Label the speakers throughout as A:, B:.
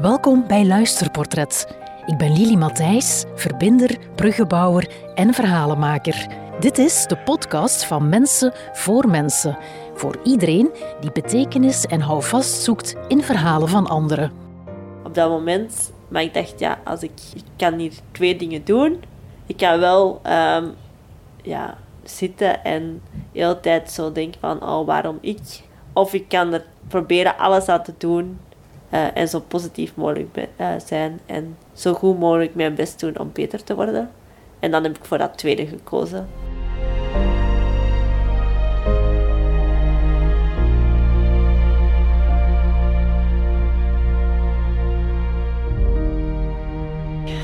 A: Welkom bij Luisterportret. Ik ben Lili Matthijs, verbinder, bruggenbouwer en verhalenmaker. Dit is de podcast van Mensen voor Mensen. Voor iedereen die betekenis en houvast zoekt in verhalen van anderen.
B: Op dat moment, maar ik dacht, ja, als ik, kan hier twee dingen doen. Ik kan wel ehm, ja, zitten en de hele tijd zo denken van, oh, waarom ik? Of ik kan er proberen alles aan te doen uh, en zo positief mogelijk uh, zijn en zo goed mogelijk mijn best doen om beter te worden. En dan heb ik voor dat tweede gekozen.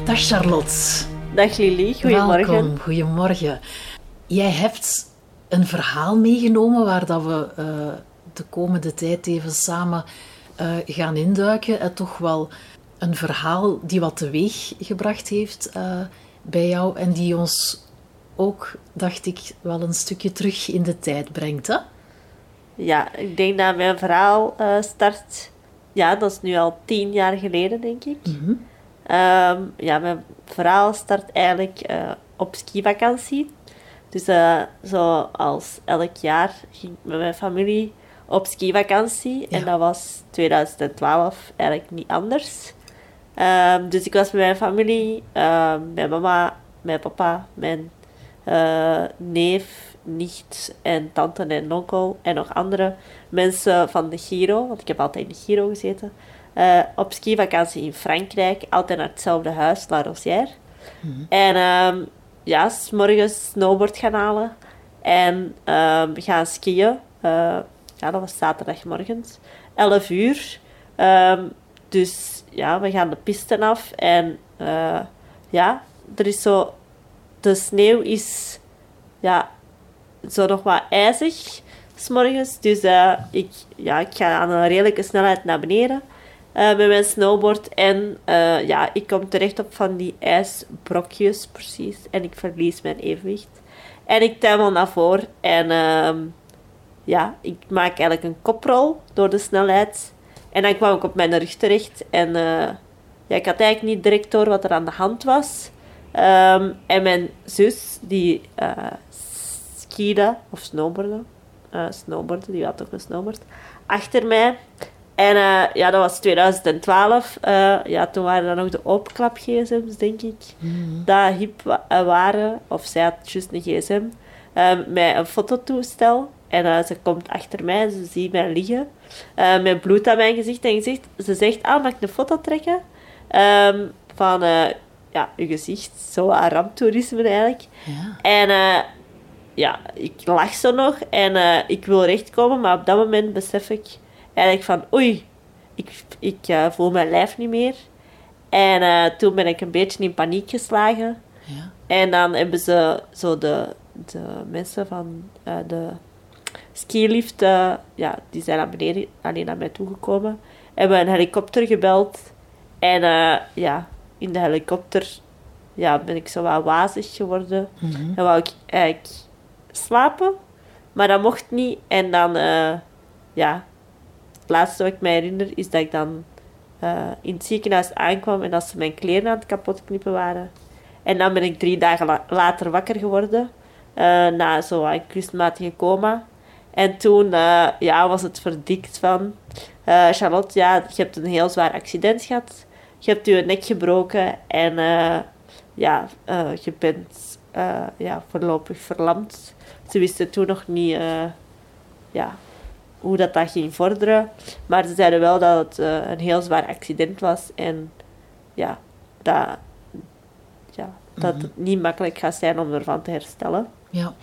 A: Dag Charlotte.
B: Dag Lili, goedemorgen.
A: Welkom, goedemorgen. Jij hebt een verhaal meegenomen waar dat we uh, de komende tijd even samen uh, gaan induiken. En toch wel een verhaal die wat teweeg gebracht heeft uh, bij jou en die ons ook, dacht ik, wel een stukje terug in de tijd brengt. Hè?
B: Ja, ik denk dat mijn verhaal uh, start. Ja, dat is nu al tien jaar geleden, denk ik. Mm -hmm. um, ja, mijn verhaal start eigenlijk op skivakantie. Dus uh, zoals elk jaar ging ik met mijn familie op skivakantie. En dat was 2012 eigenlijk niet anders. Um, dus ik was met mijn familie, um, mijn mama, mijn papa, mijn uh, neef, nicht en tante en onkel en nog andere mensen van de Giro, want ik heb altijd in de Giro gezeten, uh, op skivakantie in Frankrijk, altijd naar hetzelfde huis, La Rosière. -hmm. En um, ja, s morgens snowboard gaan halen en gaan skiën. Ja, dat was zaterdagmorgens, 11 uur. Um, dus ja, we gaan de pisten af en uh, ja, er is zo, de sneeuw is ja, zo nog wat ijzig s'morgens. Dus uh, ik, ja, ik ga aan een redelijke snelheid naar beneden uh, met mijn snowboard. En ja, ik kom terecht op van die ijsbrokjes precies. En ik verlies mijn evenwicht. En ik tuimel naar voren en ja, ik maak eigenlijk een koprol door de snelheid. En dan kwam ik op mijn rug terecht. En uh, ja, ik had eigenlijk niet direct door wat er aan de hand was. Um, en mijn zus, die uh, skiede, of snowboarde, uh, snowboarde, die had ook een snowboard, achter mij. En ja, dat was 2012. ja, toen waren er nog de openklap gsm's, denk ik. Mm. Dat hip waren. Of zij had juist een gsm. met een fototoestel. En uh, ze komt achter mij, ze ziet mij liggen. Uh, met bloed aan mijn gezicht. En gezicht. ze zegt, ah, mag ik een foto trekken? Um, van uh, ja, uw gezicht. Zo aan ramptoerisme eigenlijk. Ja. En ja, ik lach zo nog. En ik wil rechtkomen. Maar op dat moment besef ik eigenlijk van... Oei, ik, ik voel mijn lijf niet meer. En toen ben ik een beetje in paniek geslagen. Ja. En dan hebben ze zo de, de mensen van de skilift, uh, ja, die zijn naar beneden, alleen naar mij toegekomen. Hebben een helikopter gebeld. En uh, ja, in de helikopter ja, ben ik zo wat wazig geworden. Mm -hmm. En wou ik eigenlijk slapen, maar dat mocht niet. En dan, uh, ja, het laatste wat ik me herinner is dat ik dan in het ziekenhuis aankwam en dat ze mijn kleren aan het kapotknippen waren. En dan ben ik drie dagen la later wakker geworden. na zo'n kunstmatige coma. En toen uh, ja, was het verdikt van... Uh, Charlotte, ja, je hebt een heel zwaar accident gehad. Je hebt je nek gebroken en uh, ja, je bent ja, voorlopig verlamd. Ze wisten toen nog niet ja, hoe dat, dat ging vorderen. Maar ze zeiden wel dat het een heel zwaar accident was. En ja, dat, ja, dat het niet makkelijk gaat zijn om ervan te herstellen.
A: Ja,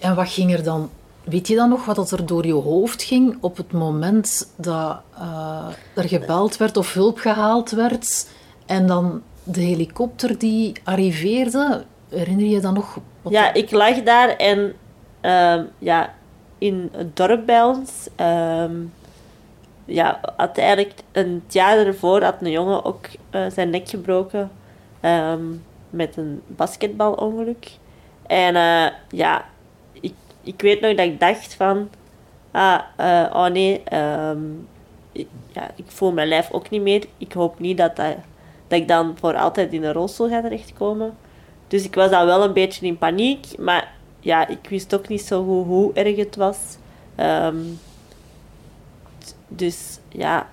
A: en wat ging er dan Weet je dan nog wat er door je hoofd ging op het moment dat uh, er gebeld werd of hulp gehaald werd en dan de helikopter die arriveerde? Herinner je dan nog?
B: Ja, ik lag daar en uh, ja, in het dorp bij ons. Uh, ja, had eigenlijk een jaar ervoor had een jongen ook uh, zijn nek gebroken ehm, met een basketbalongeluk. En uh, ja, ik weet nog dat ik dacht van... Ah, uh, oh nee, um, ik, ja, ik voel mijn lijf ook niet meer. Ik hoop niet dat, dat, dat ik dan voor altijd in een rolstoel ga terechtkomen. Dus ik was dan wel een beetje in paniek. Maar ja, ik wist ook niet zo goed hoe erg het was. Ehm, dus ja,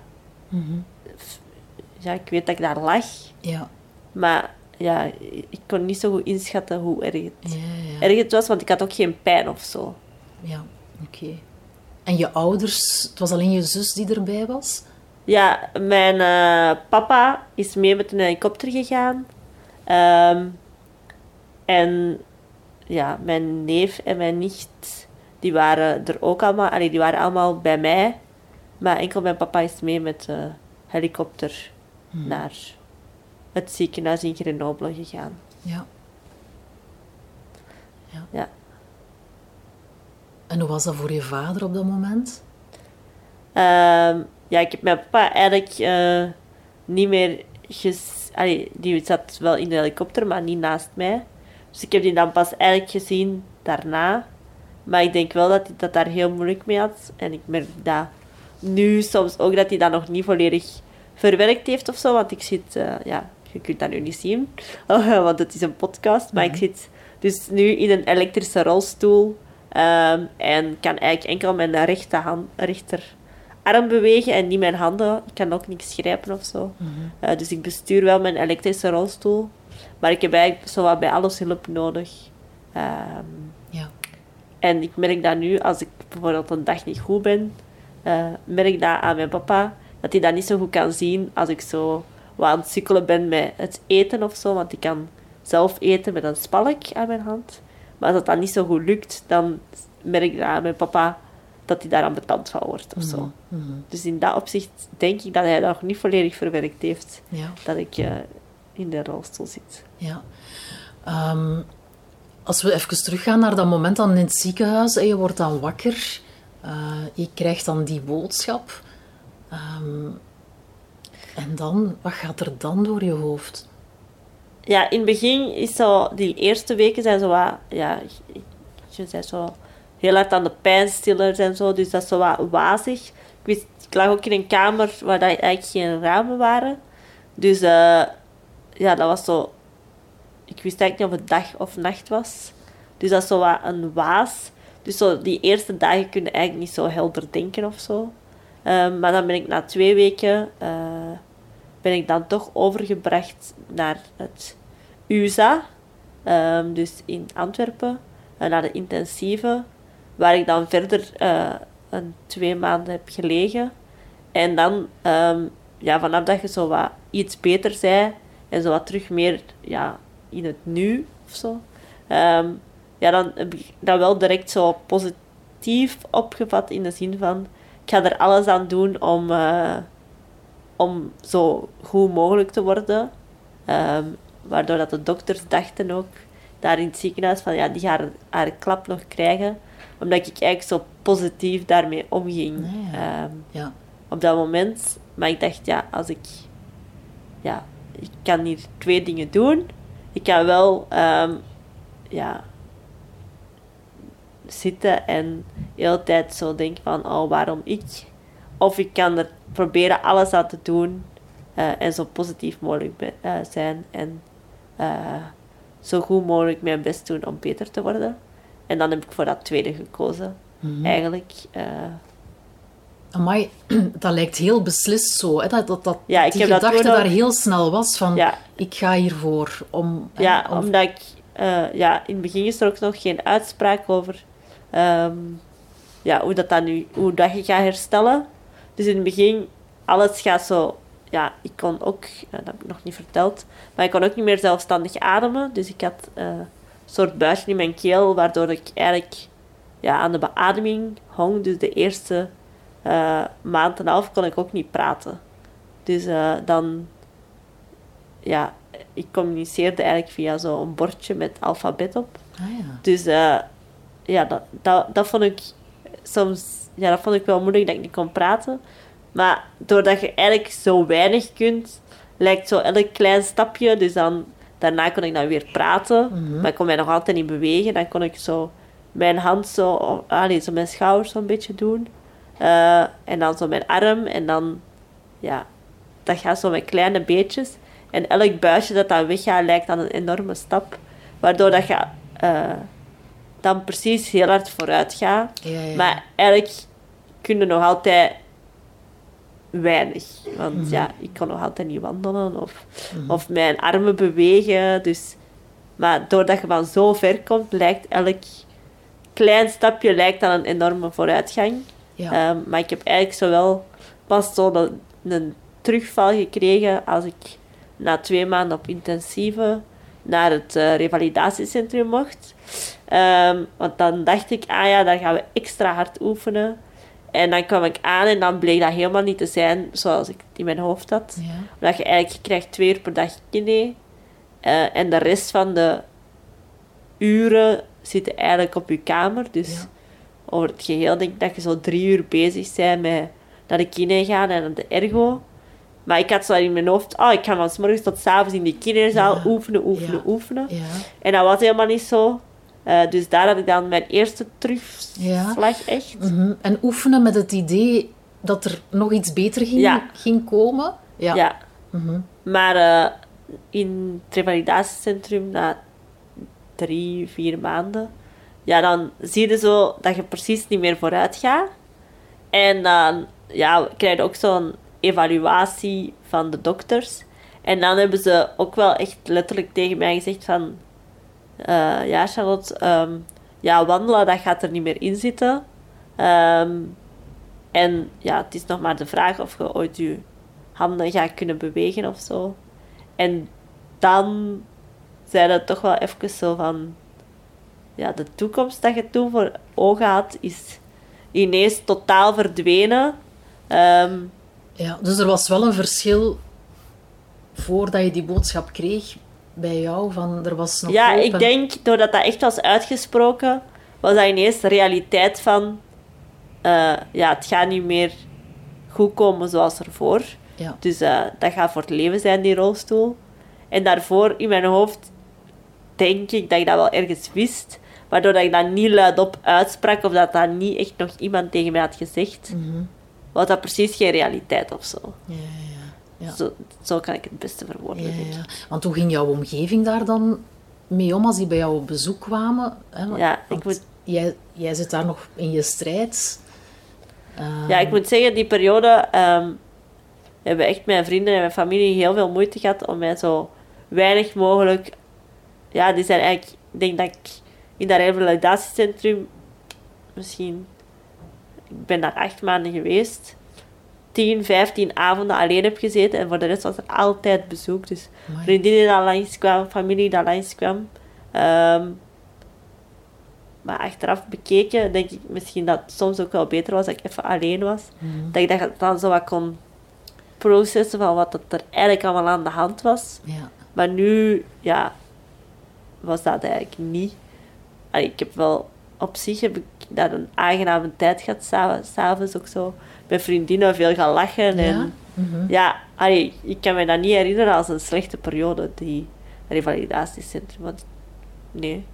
B: ja, ik weet dat ik daar lag.
A: Ja.
B: Maar ja, ik kon niet zo goed inschatten hoe erg het,
A: Ja, ja.
B: erg het was. Want ik had ook geen pijn of zo.
A: Ja, oké. En je ouders, het was alleen je zus die erbij was?
B: Ja, mijn eh, papa is mee met een helikopter gegaan. Ehm, en ja, mijn neef en mijn nicht, die waren er ook allemaal. Allee, die waren allemaal bij mij. Maar enkel mijn papa is mee met de helikopter naar het ziekenhuis in Grenoble gegaan.
A: Ja. ja.
B: Ja.
A: En hoe was dat voor je vader op dat moment?
B: Ehm, ja, ik heb mijn papa eigenlijk eh, niet meer. Allee, die zat wel in de helikopter, maar niet naast mij. Dus ik heb die dan pas eigenlijk gezien daarna. Maar ik denk wel dat hij dat daar heel moeilijk mee had. En ik merk dat nu soms ook dat hij dat nog niet volledig verwerkt heeft of zo. Want ik zit... eh, ja, je kunt dat nu niet zien, want het is een podcast. Maar ik zit dus nu in een elektrische rolstoel. ehm, en kan eigenlijk enkel mijn rechterhand, rechterarm bewegen en niet mijn handen. Ik kan ook niks grijpen of zo. Eh, dus ik bestuur wel mijn elektrische rolstoel. Maar ik heb eigenlijk zo wat bij alles hulp nodig. Ehm,
A: Ja.
B: en ik merk dat nu, als ik bijvoorbeeld een dag niet goed ben, eh, merk dat aan mijn papa, dat hij dat niet zo goed kan zien als ik zo wat aan het sukkelen ben met het eten of zo. Want ik kan zelf eten met een spalk aan mijn hand. Maar als dat dan niet zo goed lukt, dan merk ik aan mijn papa dat hij daar aan betand van wordt of zo. Dus in dat opzicht denk ik dat hij dat nog niet volledig verwerkt heeft.
A: Ja.
B: Dat ik eh, in de rolstoel zit.
A: Ja. Ehm, als we even teruggaan naar dat moment dan in het ziekenhuis en je wordt dan wakker, eh, je krijgt dan die boodschap. Ehm, en dan, wat gaat er dan door je hoofd?
B: Ja, in het begin is zo, die eerste weken zijn zo wat, ja, je zei zo heel hard aan de pijnstillers en zo, dus dat is zo wat wazig. Ik, wist, ik lag ook in een kamer waar dat eigenlijk geen ramen waren. Dus eh, ja, dat was zo, ik wist eigenlijk niet of het dag of nacht was. Dus dat is zo wat een waas. Dus zo die eerste dagen kun je eigenlijk niet zo helder denken of zo. Ehm, maar dan ben ik na twee weken eh, ben ik dan toch overgebracht naar het USA, ehm, dus in Antwerpen, eh, naar de intensieve, waar ik dan verder eh, een twee maanden heb gelegen. En dan, ehm, ja, vanaf dat je zo wat iets beter zei en zo wat terug meer ja, in het nu of zo, ehm, ja, dan heb ik dat wel direct zo positief opgevat in de zin van, ik ga er alles aan doen om, eh, om zo goed mogelijk te worden. Ehm, waardoor dat de dokters dachten ook daar in het ziekenhuis van ja, die gaat haar, haar klap nog krijgen. Omdat ik eigenlijk zo positief daarmee omging
A: Ah, ja.
B: ehm,
A: Ja.
B: op dat moment. Maar ik dacht, ja, als ik... Ja, ik kan hier twee dingen doen. Ik kan wel ehm, ja, zitten en de hele tijd zo denken van, oh, waarom ik? Of ik kan er proberen alles aan te doen eh, en zo positief mogelijk eh, zijn en eh, zo goed mogelijk mijn best doen om beter te worden. En dan heb ik voor dat tweede gekozen. Eigenlijk. eh,
A: Amai, dat lijkt heel beslist zo. Hè? Dat, dat, dat
B: Ja, ik
A: die
B: heb dat
A: gedachte
B: ook-
A: daar heel snel was van,
B: Ja.
A: ik ga hiervoor. Om,
B: Ja,
A: om-
B: omdat ik... ja, in het begin is er ook nog geen uitspraak over ehm, ja, hoe, dat dan nu, hoe dat je gaat herstellen. Dus in het begin, alles gaat zo... Ja, ik kon ook... dat heb ik nog niet verteld. Maar ik kon ook niet meer zelfstandig ademen. Dus ik had eh, een soort buisje in mijn keel, waardoor ik eigenlijk ja, aan de beademing hong. Dus de eerste eh, maand en een half kon ik ook niet praten. Dus eh, dan ja, ik communiceerde eigenlijk via zo'n bordje met alfabet op.
A: Ah, ja.
B: Dus ja, dat, dat, dat vond ik soms ja, dat vond ik wel moeilijk dat ik niet kon praten. Maar doordat je eigenlijk zo weinig kunt, lijkt zo elk klein stapje. Dus dan, daarna kon ik dan weer praten, maar ik kon mij nog altijd niet bewegen. Dan kon ik zo mijn hand zo, allee, zo mijn schouders zo'n beetje doen. Eh, en dan zo mijn arm. En dan, ja, dat gaat zo met kleine beetjes. En elk buisje dat dan weggaat, lijkt dan een enorme stap. Waardoor dat je eh, dan precies heel hard vooruit gaat.
A: Ja, ja.
B: Maar eigenlijk kun je nog altijd weinig. Want
A: Mhm.
B: ja, ik kon nog altijd niet wandelen of, of mijn armen bewegen. Dus, maar doordat je van zo ver komt, lijkt elk klein stapje lijkt dan een enorme vooruitgang.
A: Ja.
B: Ehm, maar ik heb eigenlijk zowel pas zo een, een terugval gekregen als ik na twee maanden op intensieve naar het eh, revalidatiecentrum mocht. Ehm, want dan dacht ik, ah ja, dan gaan we extra hard oefenen. En dan kwam ik aan en dan bleek dat helemaal niet te zijn zoals ik het in mijn hoofd had.
A: ja.
B: Omdat je eigenlijk krijgt twee uur per dag kine. eh, en de rest van de uren zitten eigenlijk op je kamer. Dus
A: Ja.
B: over het geheel denk ik dat je zo drie uur bezig bent met naar de kine gaan en naar de ergo. Maar ik had zo in mijn hoofd, oh, ik ga van 's morgens tot 's avonds in die kinderzaal
A: Ja.
B: oefenen, oefenen, oefenen. En dat was helemaal niet zo. Eh, dus daar had ik dan mijn eerste terugslag echt.
A: Mhm. En oefenen met het idee dat er nog iets beter ging,
B: Ja.
A: ging komen. Ja.
B: Ja.
A: Mhm.
B: Maar eh, in het revalidatiecentrum, na drie, vier maanden, ja, dan zie je zo dat je precies niet meer vooruit gaat. En dan ja, krijg je ook zo'n evaluatie van de dokters. En dan hebben ze ook wel echt letterlijk tegen mij gezegd van... eh, ja, Charlotte, ehm, ja, wandelen, dat gaat er niet meer in zitten. Ehm, en ja, het is nog maar de vraag of je ooit je handen gaat kunnen bewegen of zo. En dan zei het toch wel even zo van... Ja, de toekomst dat je toen voor ogen had, is ineens totaal verdwenen. Ehm,
A: Ja, dus er was wel een verschil voordat je die boodschap kreeg bij jou. Van, er was nog
B: ja, ik
A: en-
B: denk, doordat dat echt was uitgesproken, was dat ineens de realiteit van... eh, ja, het gaat niet meer goed komen zoals ervoor.
A: Ja.
B: Dus eh, dat gaat voor het leven zijn, die rolstoel. En daarvoor in mijn hoofd denk ik dat ik dat wel ergens wist. Maar doordat ik dat niet luidop uitsprak of dat dat niet echt nog iemand tegen mij had gezegd,
A: Mhm.
B: was dat precies geen realiteit of zo.
A: Ja, ja, ja.
B: Zo, zo kan ik het beste verwoorden.
A: Ja. Want hoe ging jouw omgeving daar dan mee om als die bij jou op bezoek kwamen? Hè?
B: Ja, ik moet-
A: jij, jij zit daar nog in je strijd.
B: Ja, ik moet zeggen, die periode ehm, hebben echt mijn vrienden en mijn familie heel veel moeite gehad om mij zo weinig mogelijk. Ja, die zijn eigenlijk. Ik denk dat ik in dat revalidatiecentrum misschien. Ik ben daar acht maanden geweest. 10, 15 avonden alleen heb gezeten en voor de rest was er altijd bezoek. Dus
A: Amai.
B: vriendinnen die langskwamen, familie die langskwam. Ehm maar achteraf bekeken, denk ik misschien dat het soms ook wel beter was dat ik even alleen was.
A: Mhm.
B: Dat ik dat dan zo wat kon processen van wat er eigenlijk allemaal aan de hand was.
A: Ja.
B: Maar nu, ja, was dat eigenlijk niet. Allee, ik heb wel op zich heb ik daar een aangename tijd s'ava- s'avonds ook zo. Met vriendinnen veel gaan lachen.
A: Ja?
B: En
A: Mhm.
B: ja, allee, ik kan me dat niet herinneren als een slechte periode, die revalidatiecentrum. Want nee,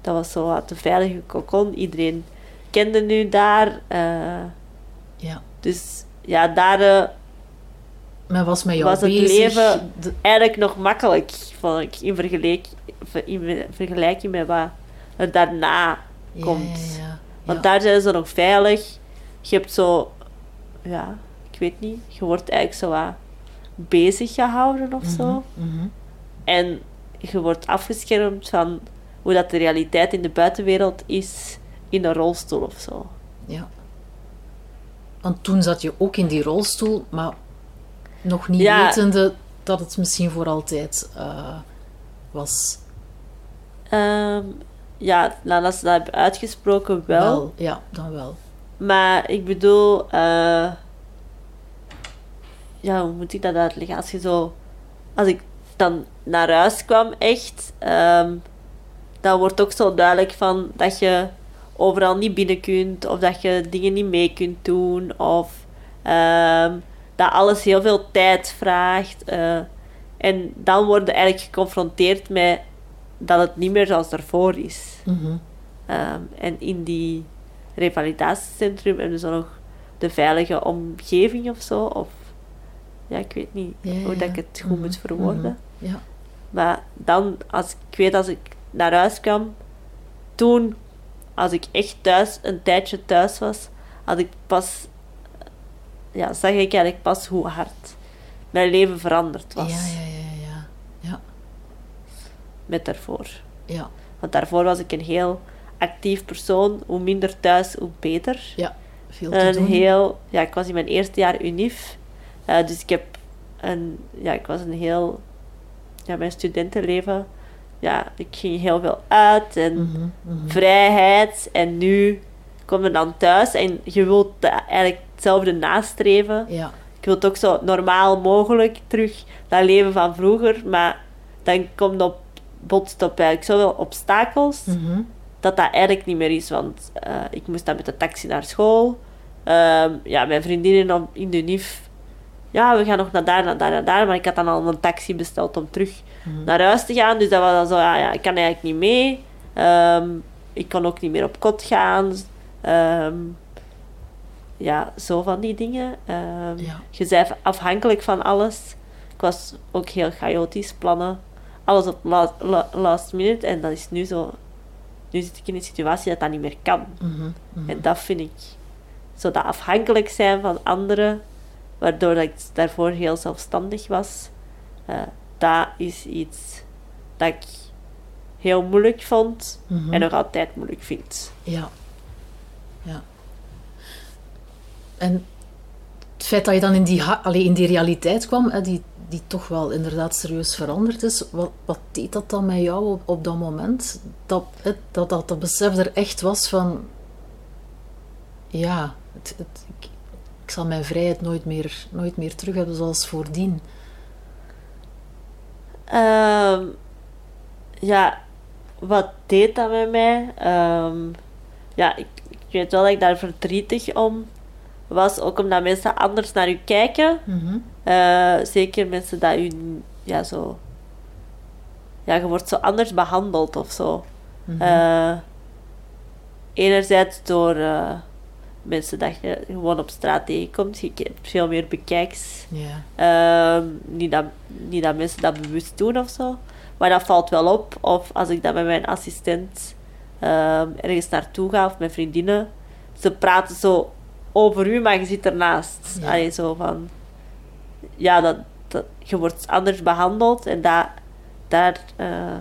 B: dat was zo wat een veilige kokon. Iedereen kende nu daar. eh,
A: ja.
B: dus ja, daar eh,
A: Men was met jou
B: Was het
A: bezig.
B: leven-
A: De-
B: eigenlijk nog makkelijk, vond ik, in, vergelijk, in vergelijking met wat er daarna
A: ja,
B: komt.
A: Ja, ja,
B: Want daar zijn ze nog veilig. Je hebt zo, ja, ik weet niet, je wordt eigenlijk zo wat bezig gehouden of zo.
A: Mhm.
B: En je wordt afgeschermd van hoe dat de realiteit in de buitenwereld is in een rolstoel of zo.
A: Ja. Want toen zat je ook in die rolstoel, maar nog niet
B: Ja.
A: wetende dat het misschien voor altijd eh, was.
B: Ehm, ja, nadat ze dat hebben uitgesproken wel.
A: Ja, dan wel.
B: Maar ik bedoel, eh, ja, hoe moet ik dat uitleggen? Als je zo, als ik dan naar huis kwam, echt, ehm, dan wordt ook zo duidelijk van dat je overal niet binnen kunt, of dat je dingen niet mee kunt doen, of ehm, dat alles heel veel tijd vraagt. eh, en dan word je eigenlijk geconfronteerd met dat het niet meer zoals daarvoor is.
A: Mhm.
B: Ehm, en in die revalidatiecentrum hebben ze nog de veilige omgeving of zo. Of, ja, ik weet niet
A: Ja,
B: hoe dat ik het goed
A: Mhm,
B: moet verwoorden.
A: mhm. Ja.
B: Maar dan, als ik weet als ik naar huis kwam, toen, als ik echt thuis, een tijdje thuis was, had ik pas, ja, zag ik eigenlijk pas hoe hard mijn leven veranderd was
A: Ja, ja, ja, ja. Ja,
B: met daarvoor.
A: ja.
B: Want daarvoor was ik een heel actief persoon. Hoe minder thuis, hoe beter.
A: ja. Veel te
B: Een
A: doen.
B: heel, ja, ik was in mijn eerste jaar UNIF. Eh, dus ik heb een, ja, ik was een heel, ja, mijn studentenleven, ja, ik ging heel veel uit en
A: Mhm, mhm.
B: vrijheid. En nu kom je dan thuis en je wilt eigenlijk hetzelfde nastreven.
A: Ja,
B: Ik wil het ook zo normaal mogelijk terug dat leven van vroeger, maar dan komt op, botst op eigenlijk zoveel obstakels
A: mhm.
B: dat dat eigenlijk niet meer is. Want eh, ik moest dan met de taxi naar school. Ehm, ja, mijn vriendinnen in de NIF. Ja, we gaan nog naar daar, naar daar, naar daar. Maar ik had dan al een taxi besteld om terug
A: Mhm.
B: naar huis te gaan. Dus dat was dan zo, ja, ja ik kan eigenlijk niet mee. Ehm, ik kon ook niet meer op kot gaan. Ehm, ja, zo van die dingen.
A: Ja.
B: Je bent afhankelijk van alles. Ik was ook heel chaotisch, plannen. Alles op la- la- last minute. En dat is nu zo... Nu zit ik in een situatie dat dat niet meer kan.
A: Mhm, mhm.
B: En dat vind ik... Zo dat afhankelijk zijn van anderen, waardoor dat ik daarvoor heel zelfstandig was. eh, dat is iets dat ik heel moeilijk vond
A: Mhm.
B: en nog altijd moeilijk vind.
A: Ja. Ja. En het feit dat je dan in die, allee, in die realiteit kwam, die, die toch wel inderdaad serieus veranderd is, wat, wat deed dat dan met jou op, op dat moment? Dat, hè, dat, dat dat besef er echt was van... Ja, het, het, ik, ik zal mijn vrijheid nooit meer, nooit meer terug hebben zoals voordien.
B: Ehm, ja, wat deed dat met mij? Ehm, ja, ik, ik weet wel dat ik daar verdrietig om was. Ook omdat mensen anders naar u kijken.
A: Mhm.
B: Eh, zeker mensen dat u ja, zo... Ja, je wordt zo anders behandeld of zo.
A: Mhm.
B: Eh, enerzijds door eh, mensen dat je gewoon op straat tegenkomt. Je hebt veel meer bekijks.
A: ja.
B: Ehm, niet, dat, niet dat mensen dat bewust doen of zo. Maar dat valt wel op. Of als ik dan met mijn assistent ehm, ergens naartoe ga of met vriendinnen. Ze praten zo over u, maar je zit ernaast.
A: Ja.
B: Allee, zo van... Ja, dat, dat, je wordt anders behandeld. En dat, daar eh,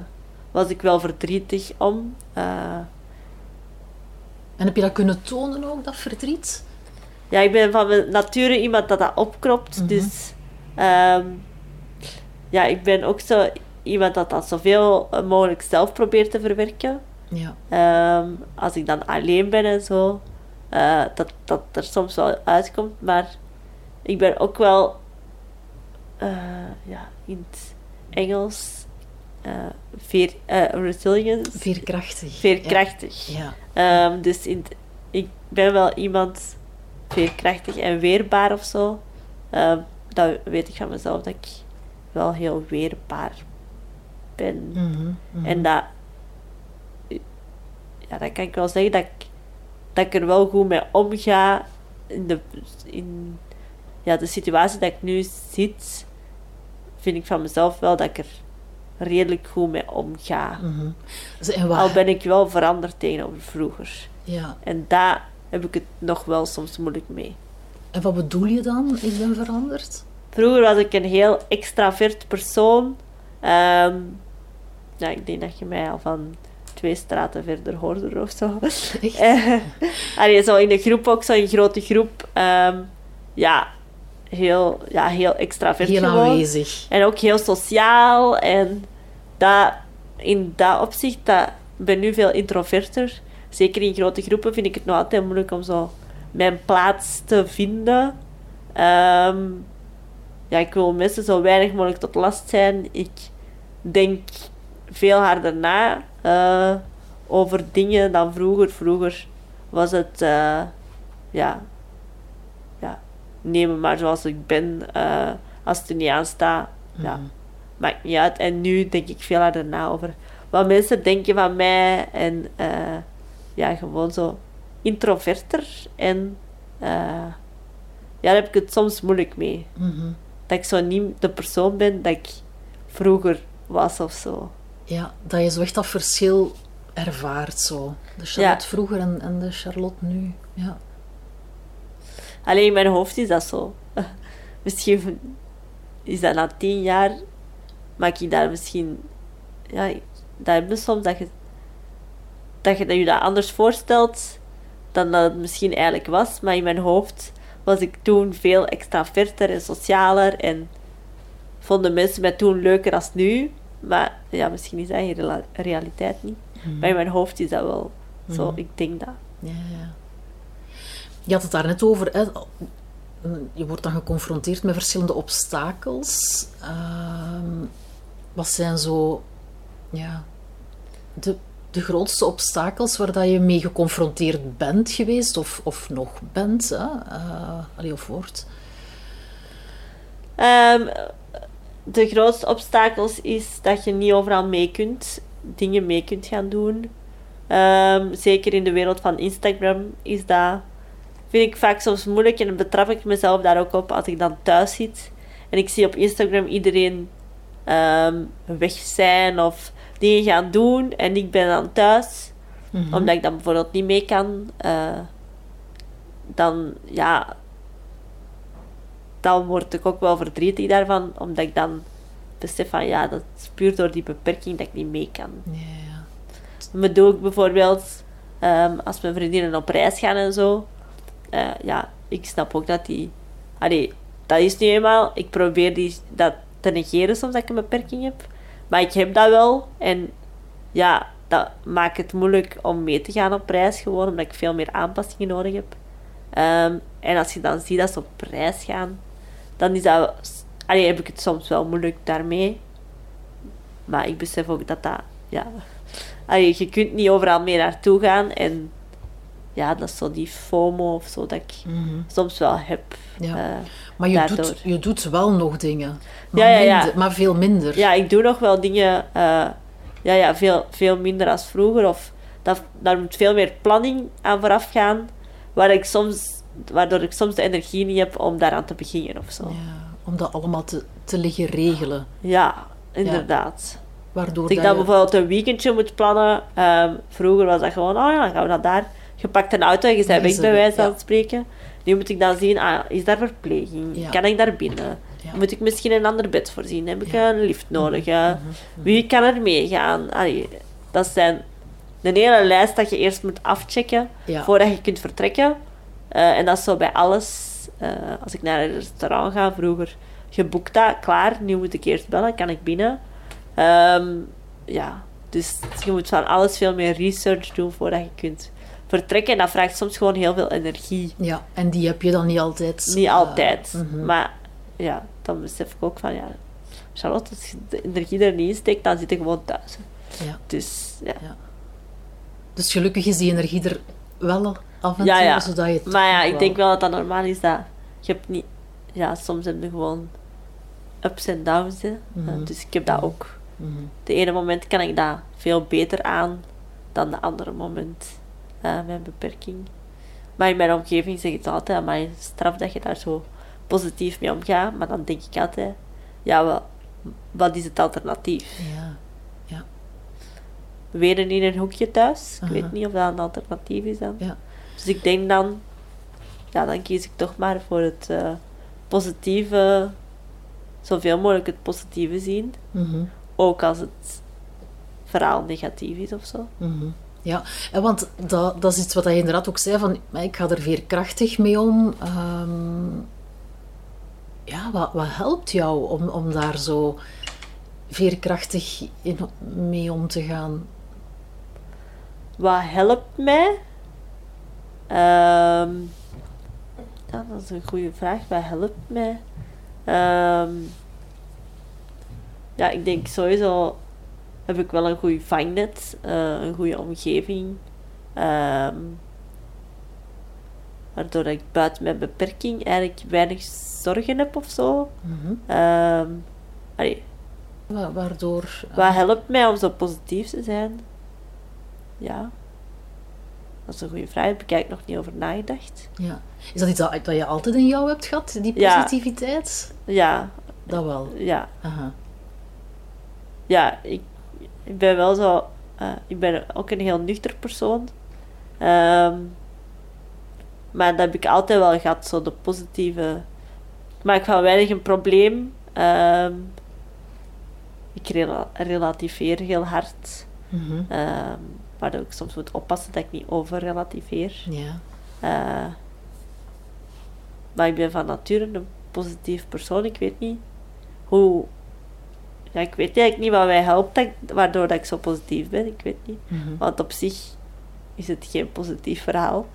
B: was ik wel verdrietig om. Eh,
A: En heb je dat kunnen tonen ook, dat verdriet?
B: Ja, ik ben van mijn nature iemand dat dat opkropt.
A: Mhm.
B: Dus ehm, ja, ik ben ook zo iemand dat dat zoveel mogelijk zelf probeert te verwerken.
A: Ja.
B: Ehm, als ik dan alleen ben en zo, eh, dat dat er soms wel uitkomt. Maar ik ben ook wel, eh, ja, in het Engels, eh veer, resilient,
A: Veerkrachtig.
B: veerkrachtig.
A: Ja.
B: Ehm, dus in ik ben wel iemand veerkrachtig en weerbaar of zo. Ehm, dat weet ik van mezelf, dat ik wel heel weerbaar ben.
A: Mhm, mhm.
B: En dat, ja, dat kan ik wel zeggen, dat ik, dat ik er wel goed mee omga in de, in, ja, de situatie dat ik nu zit, vind ik van mezelf wel dat ik er redelijk goed mee omga.
A: Mhm. Dus
B: Al ben ik wel veranderd tegenover vroeger.
A: ja.
B: En daar heb ik het nog wel soms moeilijk mee.
A: en wat bedoel je dan? Ik ben veranderd?
B: Vroeger was ik een heel extravert persoon. Ehm, ja, ik denk dat je mij al van twee straten verder hoorde of zo.
A: Echt?
B: Eh, allee, zo in de groep ook, zo in grote groep. Ehm, ja, heel, ja, heel extravert
A: Heel
B: gewoon.
A: aanwezig.
B: En ook heel sociaal. En dat, in dat opzicht, dat, ik ben nu veel introverter. Zeker in grote groepen vind ik het nog altijd moeilijk om zo mijn plaats te vinden. Ehm, ja, ik wil mensen zo weinig mogelijk tot last zijn. Ik denk veel harder na eh, over dingen dan vroeger. Vroeger was het, eh, ja, ja, neem me maar zoals ik ben. eh, als het er niet aan staat, ja,
A: Mhm.
B: maakt niet uit. En nu denk ik veel harder na over wat mensen denken van mij. En ja, gewoon zo introverter. En ja, daar heb ik het soms moeilijk mee.
A: Mhm.
B: Dat ik zo niet de persoon ben dat ik vroeger was of zo.
A: Ja, dat je zo echt dat verschil ervaart zo. De Charlotte vroeger en, en de Charlotte nu. Ja.
B: Alleen in mijn hoofd is dat zo. misschien is dat na tien jaar, maak ik daar misschien... Ja, dat heb je soms dat je, dat je je dat anders voorstelt dan dat het misschien eigenlijk was. Maar in mijn hoofd was ik toen veel extraverter en socialer en vonden mensen mij toen leuker als nu. Maar ja, misschien is dat in realiteit niet. Maar in mijn hoofd is dat wel zo. Ik denk dat.
A: Ja, ja. Je had het daar net over. Hè? Je wordt dan geconfronteerd met verschillende obstakels. Ehm, wat zijn zo ja, de, de grootste obstakels waar dat je mee geconfronteerd bent geweest of, of nog bent? Hè? Eh, allee, of wordt?
B: Ehm, de grootste obstakels is dat je niet overal mee kunt, dingen mee kunt gaan doen. Ehm, zeker in de wereld van Instagram is dat, vind ik vaak soms moeilijk en dan betrap ik mezelf daar ook op als ik dan thuis zit en ik zie op Instagram iedereen ehm, weg zijn of dingen gaan doen en ik ben dan thuis omdat ik dan bijvoorbeeld niet mee kan. eh, dan ja, dan word ik ook wel verdrietig daarvan, omdat ik dan besef van ja, dat is puur door die beperking dat ik niet mee kan.
A: Ja.
B: Maar doe ik bijvoorbeeld, ehm, als mijn vriendinnen op reis gaan en zo, eh, ja, ik snap ook dat die, allee, dat is nu eenmaal, ik probeer die, dat te negeren soms dat ik een beperking heb, maar ik heb dat wel en ja, dat maakt het moeilijk om mee te gaan op reis gewoon, omdat ik veel meer aanpassingen nodig heb. Ehm, en als je dan ziet dat ze op reis gaan, dan is dat, allee, heb ik het soms wel moeilijk daarmee. Maar ik besef ook dat dat, ja, allee, je kunt niet overal mee naartoe gaan. En ja, dat is zo die FOMO of zo dat ik soms wel heb.
A: Ja.
B: eh,
A: Maar je
B: daardoor.
A: doet, je doet wel nog dingen. Maar,
B: Ja, ja,
A: minder- maar veel minder.
B: Ja, ik doe nog wel dingen, eh, ja, ja, veel, veel minder als vroeger. Of dat, daar moet veel meer planning aan vooraf gaan, waar ik soms, waardoor ik soms de energie niet heb om daaraan te beginnen of zo.
A: Ja, om dat allemaal te, te liggen regelen.
B: Ja, inderdaad.
A: Waardoor
B: Als ik dan
A: je-
B: bijvoorbeeld een weekendje moet plannen, ehm, vroeger was dat gewoon, oh ja, dan gaan we naar daar. Je pakt een auto en je bent weg bij wijze van spreken. Nu moet ik dan zien, ah, is daar verpleging? Kan ik daar binnen?
A: Ja.
B: Moet ik misschien een ander bed voorzien? Heb ik
A: Ja. Mhm.
B: een lift nodig? eh? Wie kan er meegaan? Dat zijn een hele lijst dat je eerst moet afchecken
A: Ja.
B: voordat je kunt vertrekken. Eh, en dat is zo bij alles. Eh, als ik naar een restaurant ga, vroeger geboekt dat, klaar. Nu moet ik eerst bellen, kan ik binnen. Ehm, ja, dus je moet van alles veel meer research doen voordat je kunt vertrekken. En dat vraagt soms gewoon heel veel energie.
A: Ja, en die heb je dan niet altijd.
B: Niet
A: eh,
B: altijd.
A: mhm.
B: Maar ja, dan besef ik ook van ja, Charlotte, als je de energie er niet in steekt, dan zit je gewoon thuis.
A: ja.
B: Dus ja.
A: Dus gelukkig is die energie er wel af en
B: Ja,
A: toe,
B: ja.
A: zodat je het
B: Maar ja, ik
A: wel-
B: denk wel dat dat normaal is dat je hebt niet... Ja, soms heb je gewoon ups en downs. Hè.
A: Mhm.
B: Uh, dus ik heb dat ook.
A: Mhm.
B: De ene moment kan ik dat veel beter aan dan de andere moment. eh mijn beperking. Maar in mijn omgeving zeg ik het altijd, maar straf dat je daar zo positief mee omgaat. Maar dan denk ik altijd, ja, wat, wat is het alternatief?
A: Ja, ja,
B: Wenen in een hoekje thuis? Ik weet niet of dat een alternatief is dan.
A: ja.
B: Dus ik denk dan, ja, dan kies ik toch maar voor het eh, positieve, zoveel mogelijk het positieve zien.
A: Mhm.
B: Ook als het verhaal negatief is of zo.
A: Mhm. Ja, want dat, dat is iets wat je inderdaad ook zei, van maar ik ga er veerkrachtig mee om. Ehm, ja, wat, wat helpt jou om, om daar zo veerkrachtig in, mee om te gaan?
B: Wat helpt mij? Ehm, ja, dat is een goede vraag. Wat helpt mij? Ehm, ja, ik denk sowieso heb ik wel een goed vangnet, eh, een goede omgeving. Ehm, waardoor ik buiten mijn beperking eigenlijk weinig zorgen heb of zo.
A: Mhm.
B: Ehm, allee,
A: Wa- Waardoor... eh,
B: wat helpt mij om zo positief te zijn? Ja. Dat is een goede vraag. Daar heb ik eigenlijk nog niet over nagedacht.
A: Ja. Is dat iets dat, dat je altijd in jou hebt gehad, die positiviteit?
B: Ja,
A: Dat wel.
B: ja.
A: Aha.
B: ja, ik, ik ben wel zo... eh, ik ben ook een heel nuchter persoon. Ehm, maar dat heb ik altijd wel gehad, zo de positieve... Ik maak van weinig een probleem. Ehm, ik rela- relativeer heel hard.
A: Mhm.
B: Waardoor ik soms moet oppassen dat ik niet overrelativeer.
A: Ja.
B: Eh, maar ik ben van nature een positief persoon. Ik weet niet hoe... Ja, ik weet eigenlijk niet wat mij helpt, dat ik- waardoor dat ik zo positief ben. Ik weet niet.
A: Mhm.
B: Want op zich is het geen positief verhaal.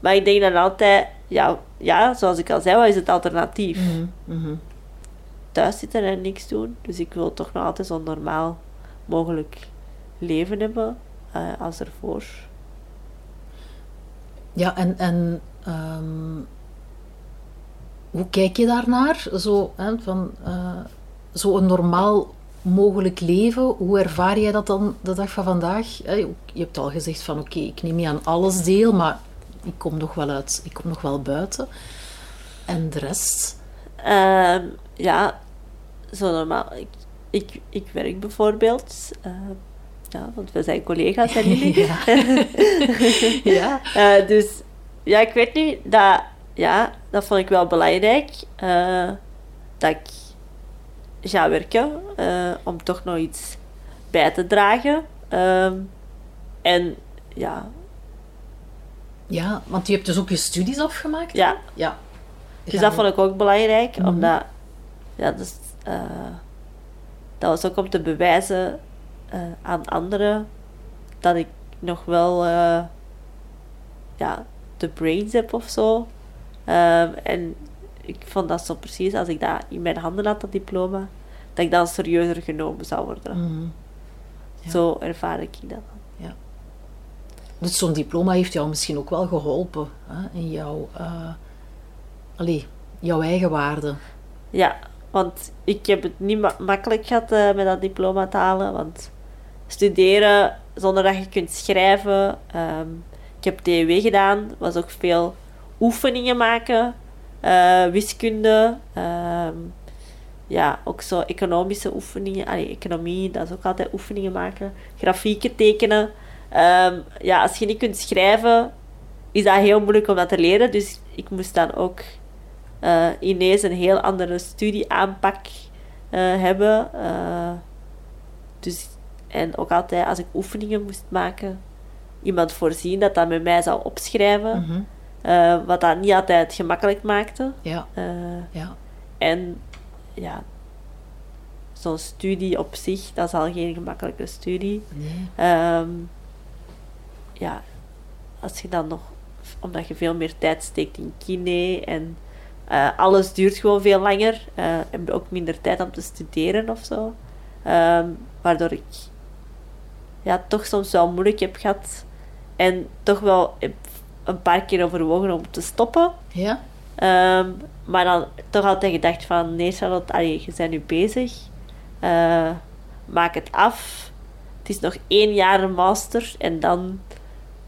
B: Maar ik denk dan altijd... Ja, ja zoals ik al zei, wat is het alternatief?
A: Mhm. Mhm.
B: Thuis zitten en niks doen. Dus ik wil toch nog altijd zo normaal mogelijk leven hebben eh, als ervoor.
A: Ja, en, en ehm, hoe kijk je daarnaar? Zo, hè, van, eh, zo een normaal mogelijk leven, hoe ervaar jij dat dan de dag van vandaag? Hè, Je hebt al gezegd van oké, ik neem niet aan alles deel, maar ik kom nog wel uit, ik kom nog wel buiten. En de rest?
B: Ehm, ja, zo normaal. Ik, ik, ik werk bijvoorbeeld. Ja, want we zijn collega's, zijn jullie?
A: ja. ja.
B: Eh, dus ja, ik weet niet. Dat, ja, dat vond ik wel belangrijk. eh, dat ik ga werken. eh, om toch nog iets bij te dragen. Ehm, en ja,
A: ja, want je hebt dus ook je studies afgemaakt?
B: ja,
A: Ja.
B: Dus dat vond ik ook belangrijk,
A: Mhm.
B: omdat ja, dus, dat was ook om te bewijzen eh, aan anderen dat ik nog wel eh, ja, de brains heb of zo. Ehm, en ik vond dat zo precies, als ik dat in mijn handen had, dat diploma, dat ik dan serieuzer genomen zou worden.
A: Mhm. Ja.
B: Zo ervaar ik dat.
A: Dus zo'n diploma heeft jou misschien ook wel geholpen hè, in jouw, allee, jouw eigen waarde.
B: Ja, want ik heb het niet ma- makkelijk gehad eh, met dat diploma te halen. Want studeren zonder dat je kunt schrijven. ehm, ik heb TW gedaan, was ook veel oefeningen maken, eh, wiskunde, ehm, ja, ook zo economische oefeningen. Allee, economie, dat is ook altijd oefeningen maken. Grafieken tekenen. Ehm, ja, als je niet kunt schrijven, is dat heel moeilijk om dat te leren. Dus ik moest dan ook eh, ineens een heel andere studieaanpak eh, hebben. Dus, en ook altijd als ik oefeningen moest maken, iemand voorzien dat dat met mij zou opschrijven.
A: Mhm.
B: eh, wat dat niet altijd gemakkelijk maakte.
A: Ja,
B: Eh,
A: ja.
B: en ja, zo'n studie op zich, dat is al geen gemakkelijke studie.
A: Nee.
B: Ehm, ja, als je dan nog, omdat je veel meer tijd steekt in kine en eh, alles duurt gewoon veel langer, heb je ook minder tijd om te studeren of zo. Ehm, waardoor ik ja, toch soms wel moeilijk heb gehad en toch wel een paar keer overwogen om te stoppen.
A: Ja?
B: Ehm, maar dan toch altijd gedacht van, nee Charlotte, allee, je bent nu bezig. Eh, maak het af. Het is nog één jaar een master en dan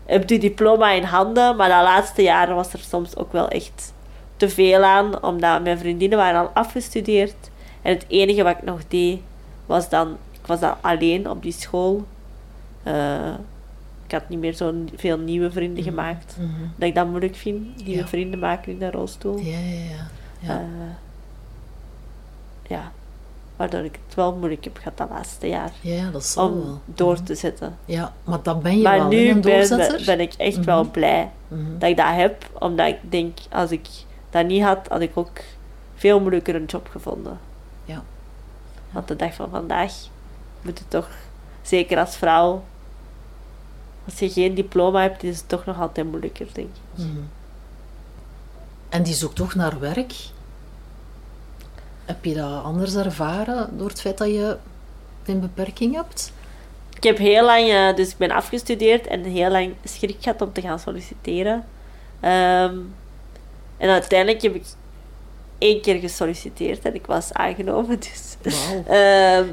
B: heb je diploma in handen. Maar dat laatste jaar was er soms ook wel echt te veel aan, omdat mijn vriendinnen waren al afgestudeerd. En het enige wat ik nog deed, was dan... Ik was dan alleen op die school. Eh, ik had niet meer zo veel nieuwe vrienden gemaakt
A: Mhm.
B: dat ik dat moeilijk vind, nieuwe
A: Ja.
B: vrienden maken in de rolstoel.
A: Ja, ja, ja. ja.
B: Eh, ja, waardoor ik het wel moeilijk heb gehad dat laatste jaar.
A: ja, dat zal
B: Om
A: wel.
B: door te zetten.
A: Ja, maar dat ben je
B: maar
A: wel,
B: nu
A: een
B: ben, ben ik echt wel
A: Mhm.
B: blij
A: Mhm.
B: dat ik dat heb. Omdat ik denk, als ik dat niet had, had ik ook veel moeilijker een job gevonden.
A: Ja.
B: Want de dag van vandaag moet het toch, zeker als vrouw, als je geen diploma hebt, is het toch nog altijd moeilijker, denk ik.
A: Mhm. En die zoekt toch naar werk. Heb je dat anders ervaren door het feit dat je een beperking hebt?
B: Ik heb heel lang, eh, dus ik ben afgestudeerd en heel lang schrik gehad om te gaan solliciteren. Ehm, en uiteindelijk heb ik één keer gesolliciteerd en ik was aangenomen. Dus. Ehm,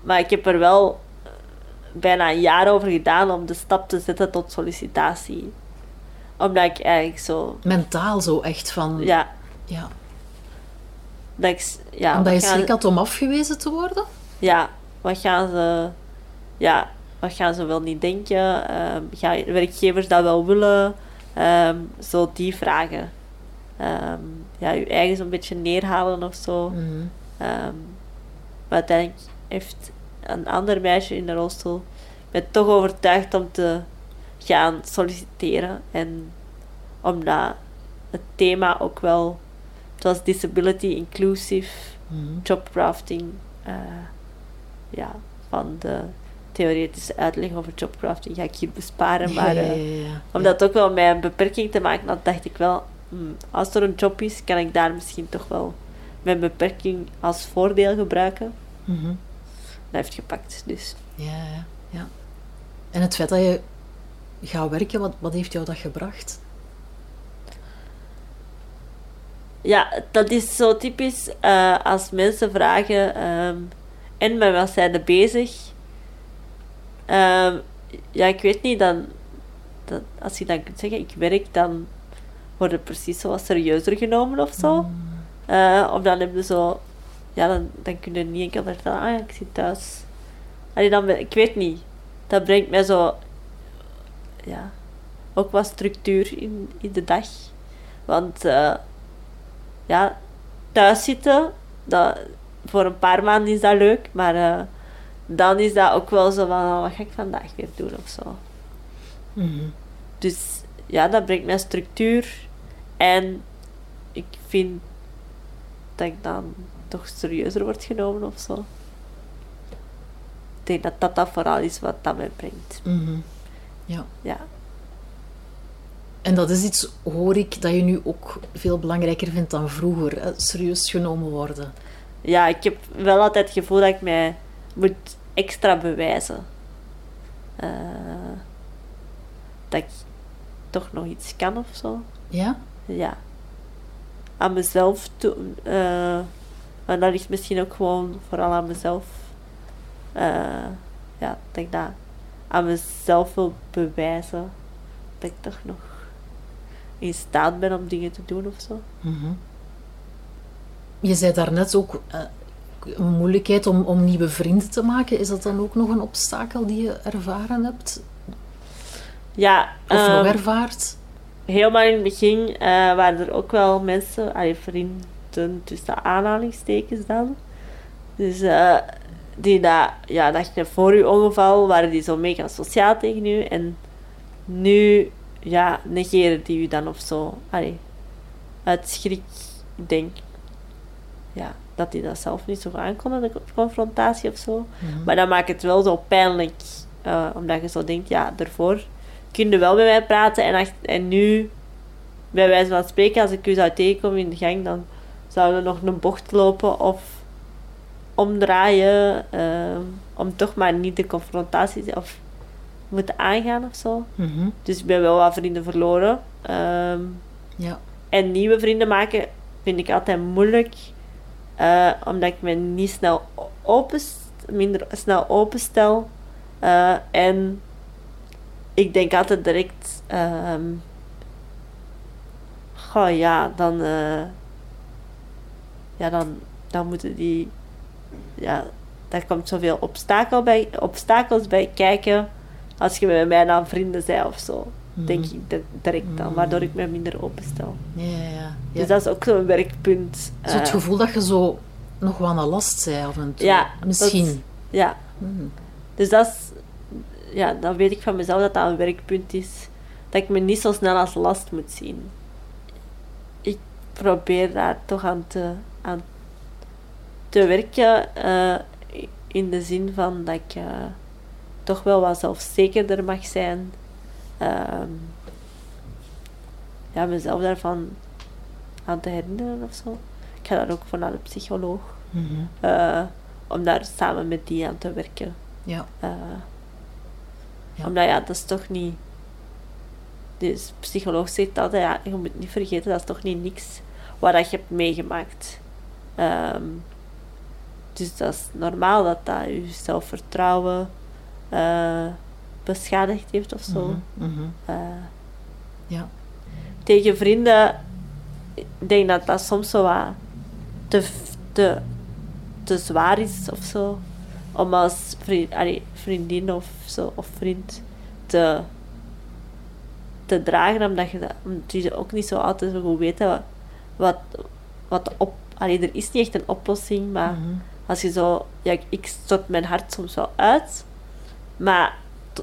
B: maar ik heb er wel bijna een jaar over gedaan om de stap te zetten tot sollicitatie. Omdat ik eigenlijk zo...
A: Mentaal zo echt van...
B: Ja,
A: ja.
B: dat ik... s- Ja,
A: Omdat je schrik had om afgewezen te worden?
B: Ja, wat gaan ze... Ja, wat gaan ze wel niet denken? Ehm gaan werkgevers dat wel willen? Ehm, zo die vragen. Ehm, ja, je eigen zo'n beetje neerhalen of zo. Ehm, maar uiteindelijk heeft een ander meisje in de rolstoel mij toch overtuigd om te gaan solliciteren. En omdat het thema ook wel, het was disability inclusive,
A: Mhm.
B: jobcrafting, eh, ja, van de theoretische uitleg over jobcrafting ga ik hier besparen. Maar
A: ja,
B: eh,
A: ja, ja.
B: omdat het ook wel met een beperking te maken had, dacht ik wel, hmm, als er een job is, kan ik daar misschien toch wel mijn beperking als voordeel gebruiken.
A: Mhm.
B: Dat heeft gepakt, dus.
A: Ja, ja. En het feit dat je gaat werken, wat, wat heeft jou dat gebracht?
B: Ja, dat is zo typisch eh, als mensen vragen, ehm, en met wat zijn ze bezig? Ehm, ja, ik weet niet, dan, als je dan kunt zeggen, ik werk, dan wordt het precies zo wat serieuzer genomen of zo. Eh, of dan heb je zo, ja, dan, dan kun je niet enkel vertellen, ah ja, ik zit thuis. Allee, dan, ik weet niet. Dat brengt mij zo, ja, ook wat structuur in, in de dag. Want, eh, ja, thuis zitten, dat, voor een paar maanden is dat leuk, maar eh, dan is dat ook wel zo van, oh, wat ga ik vandaag weer doen of zo.
A: Mhm.
B: Dus ja, dat brengt mij structuur. En ik vind dat ik dan toch serieuzer word genomen of zo. Ik denk dat dat, dat vooral is wat dat mij brengt.
A: Mhm. Ja.
B: Ja.
A: En dat is iets, hoor ik, dat je nu ook veel belangrijker vindt dan vroeger. hè, Serieus genomen worden.
B: ja, ik heb wel altijd het gevoel dat ik mij moet extra bewijzen. Eh, dat ik toch nog iets kan of zo.
A: Ja?
B: ja, aan mezelf toe. eh maar dat ligt misschien ook gewoon vooral aan mezelf. Eh, ja, dat ik dat aan mezelf wil bewijzen. Dat ik toch nog in staat ben om dingen te doen of zo.
A: Mhm. Je zei daarnet ook eh, een moeilijkheid om, om nieuwe vrienden te maken. Is dat dan ook nog een obstakel die je ervaren hebt?
B: Ja,
A: Of
B: ehm,
A: nog ervaart?
B: helemaal in het begin eh, waren er ook wel mensen, allee, vrienden tussen aanhalingstekens dan. Dus eh, die dat, ja, dat je voor je ongeval waren die zo mega sociaal tegen u. En nu, ja, negeren die u dan of zo. Allee, uit schrik, ik denk, ja, dat die dat zelf niet zo aankonden, de confrontatie of zo.
A: Mhm.
B: Maar dat maakt het wel zo pijnlijk, eh, omdat je zo denkt, ja, daarvoor kun je wel met mij praten en, en nu, bij wijze van spreken, als ik u zou tegenkomen in de gang, dan zouden nog een bocht lopen of omdraaien, eh, om toch maar niet de confrontatie of moeten aangaan of zo.
A: Mhm.
B: Dus ik ben wel wat vrienden verloren. Ehm,
A: Ja.
B: en nieuwe vrienden maken vind ik altijd moeilijk. eh, omdat ik me niet snel open, minder snel openstel. Eh, en ik denk altijd direct... ehm goh, ja, dan... eh, ja, dan, dan moeten die... Ja, daar komt zoveel obstakel bij, obstakels bij kijken. Als je met mij dan vrienden bent of zo. Denk
A: Mhm.
B: ik di- direct dan. Waardoor ik me minder openstel.
A: Ja, ja, ja.
B: Dus dat is ook zo'n werkpunt.
A: Zo het
B: eh,
A: gevoel dat je zo nog wel een last zei af en toe.
B: Ja,
A: Misschien.
B: dat- Ja,
A: Mhm.
B: dus dat is... Ja, dan weet ik van mezelf dat dat een werkpunt is. Dat ik me niet zo snel als last moet zien. Ik probeer daar toch aan te, aan te werken. eh, in de zin van dat ik eh, toch wel wat zelfzekerder mag zijn. Ehm, ja, mezelf daarvan aan te herinneren of zo. Ik ga daar ook voor naar de psycholoog.
A: Mhm.
B: eh, om daar samen met die aan te werken.
A: Ja. Ja.
B: Omdat ja, dat is toch niet. De psycholoog zegt altijd, ja, je moet niet vergeten, dat is toch niet niks wat dat je hebt meegemaakt. Ehm, dus dat is normaal dat dat je zelfvertrouwen eh, beschadigd heeft of zo.
A: Mhm, mhm.
B: Eh,
A: Ja.
B: tegen vrienden, ik denk dat dat soms zo wat te, te, te zwaar is of zo. Om als vriend, allee, vriendin of zo, of vriend te, te dragen, omdat je, dat, omdat je ook niet zo altijd zo goed weet wat, wat, wat de op... Allee, er is niet echt een oplossing, maar
A: Mhm.
B: als je zo... Ja, ik- stort mijn hart soms wel uit, maar,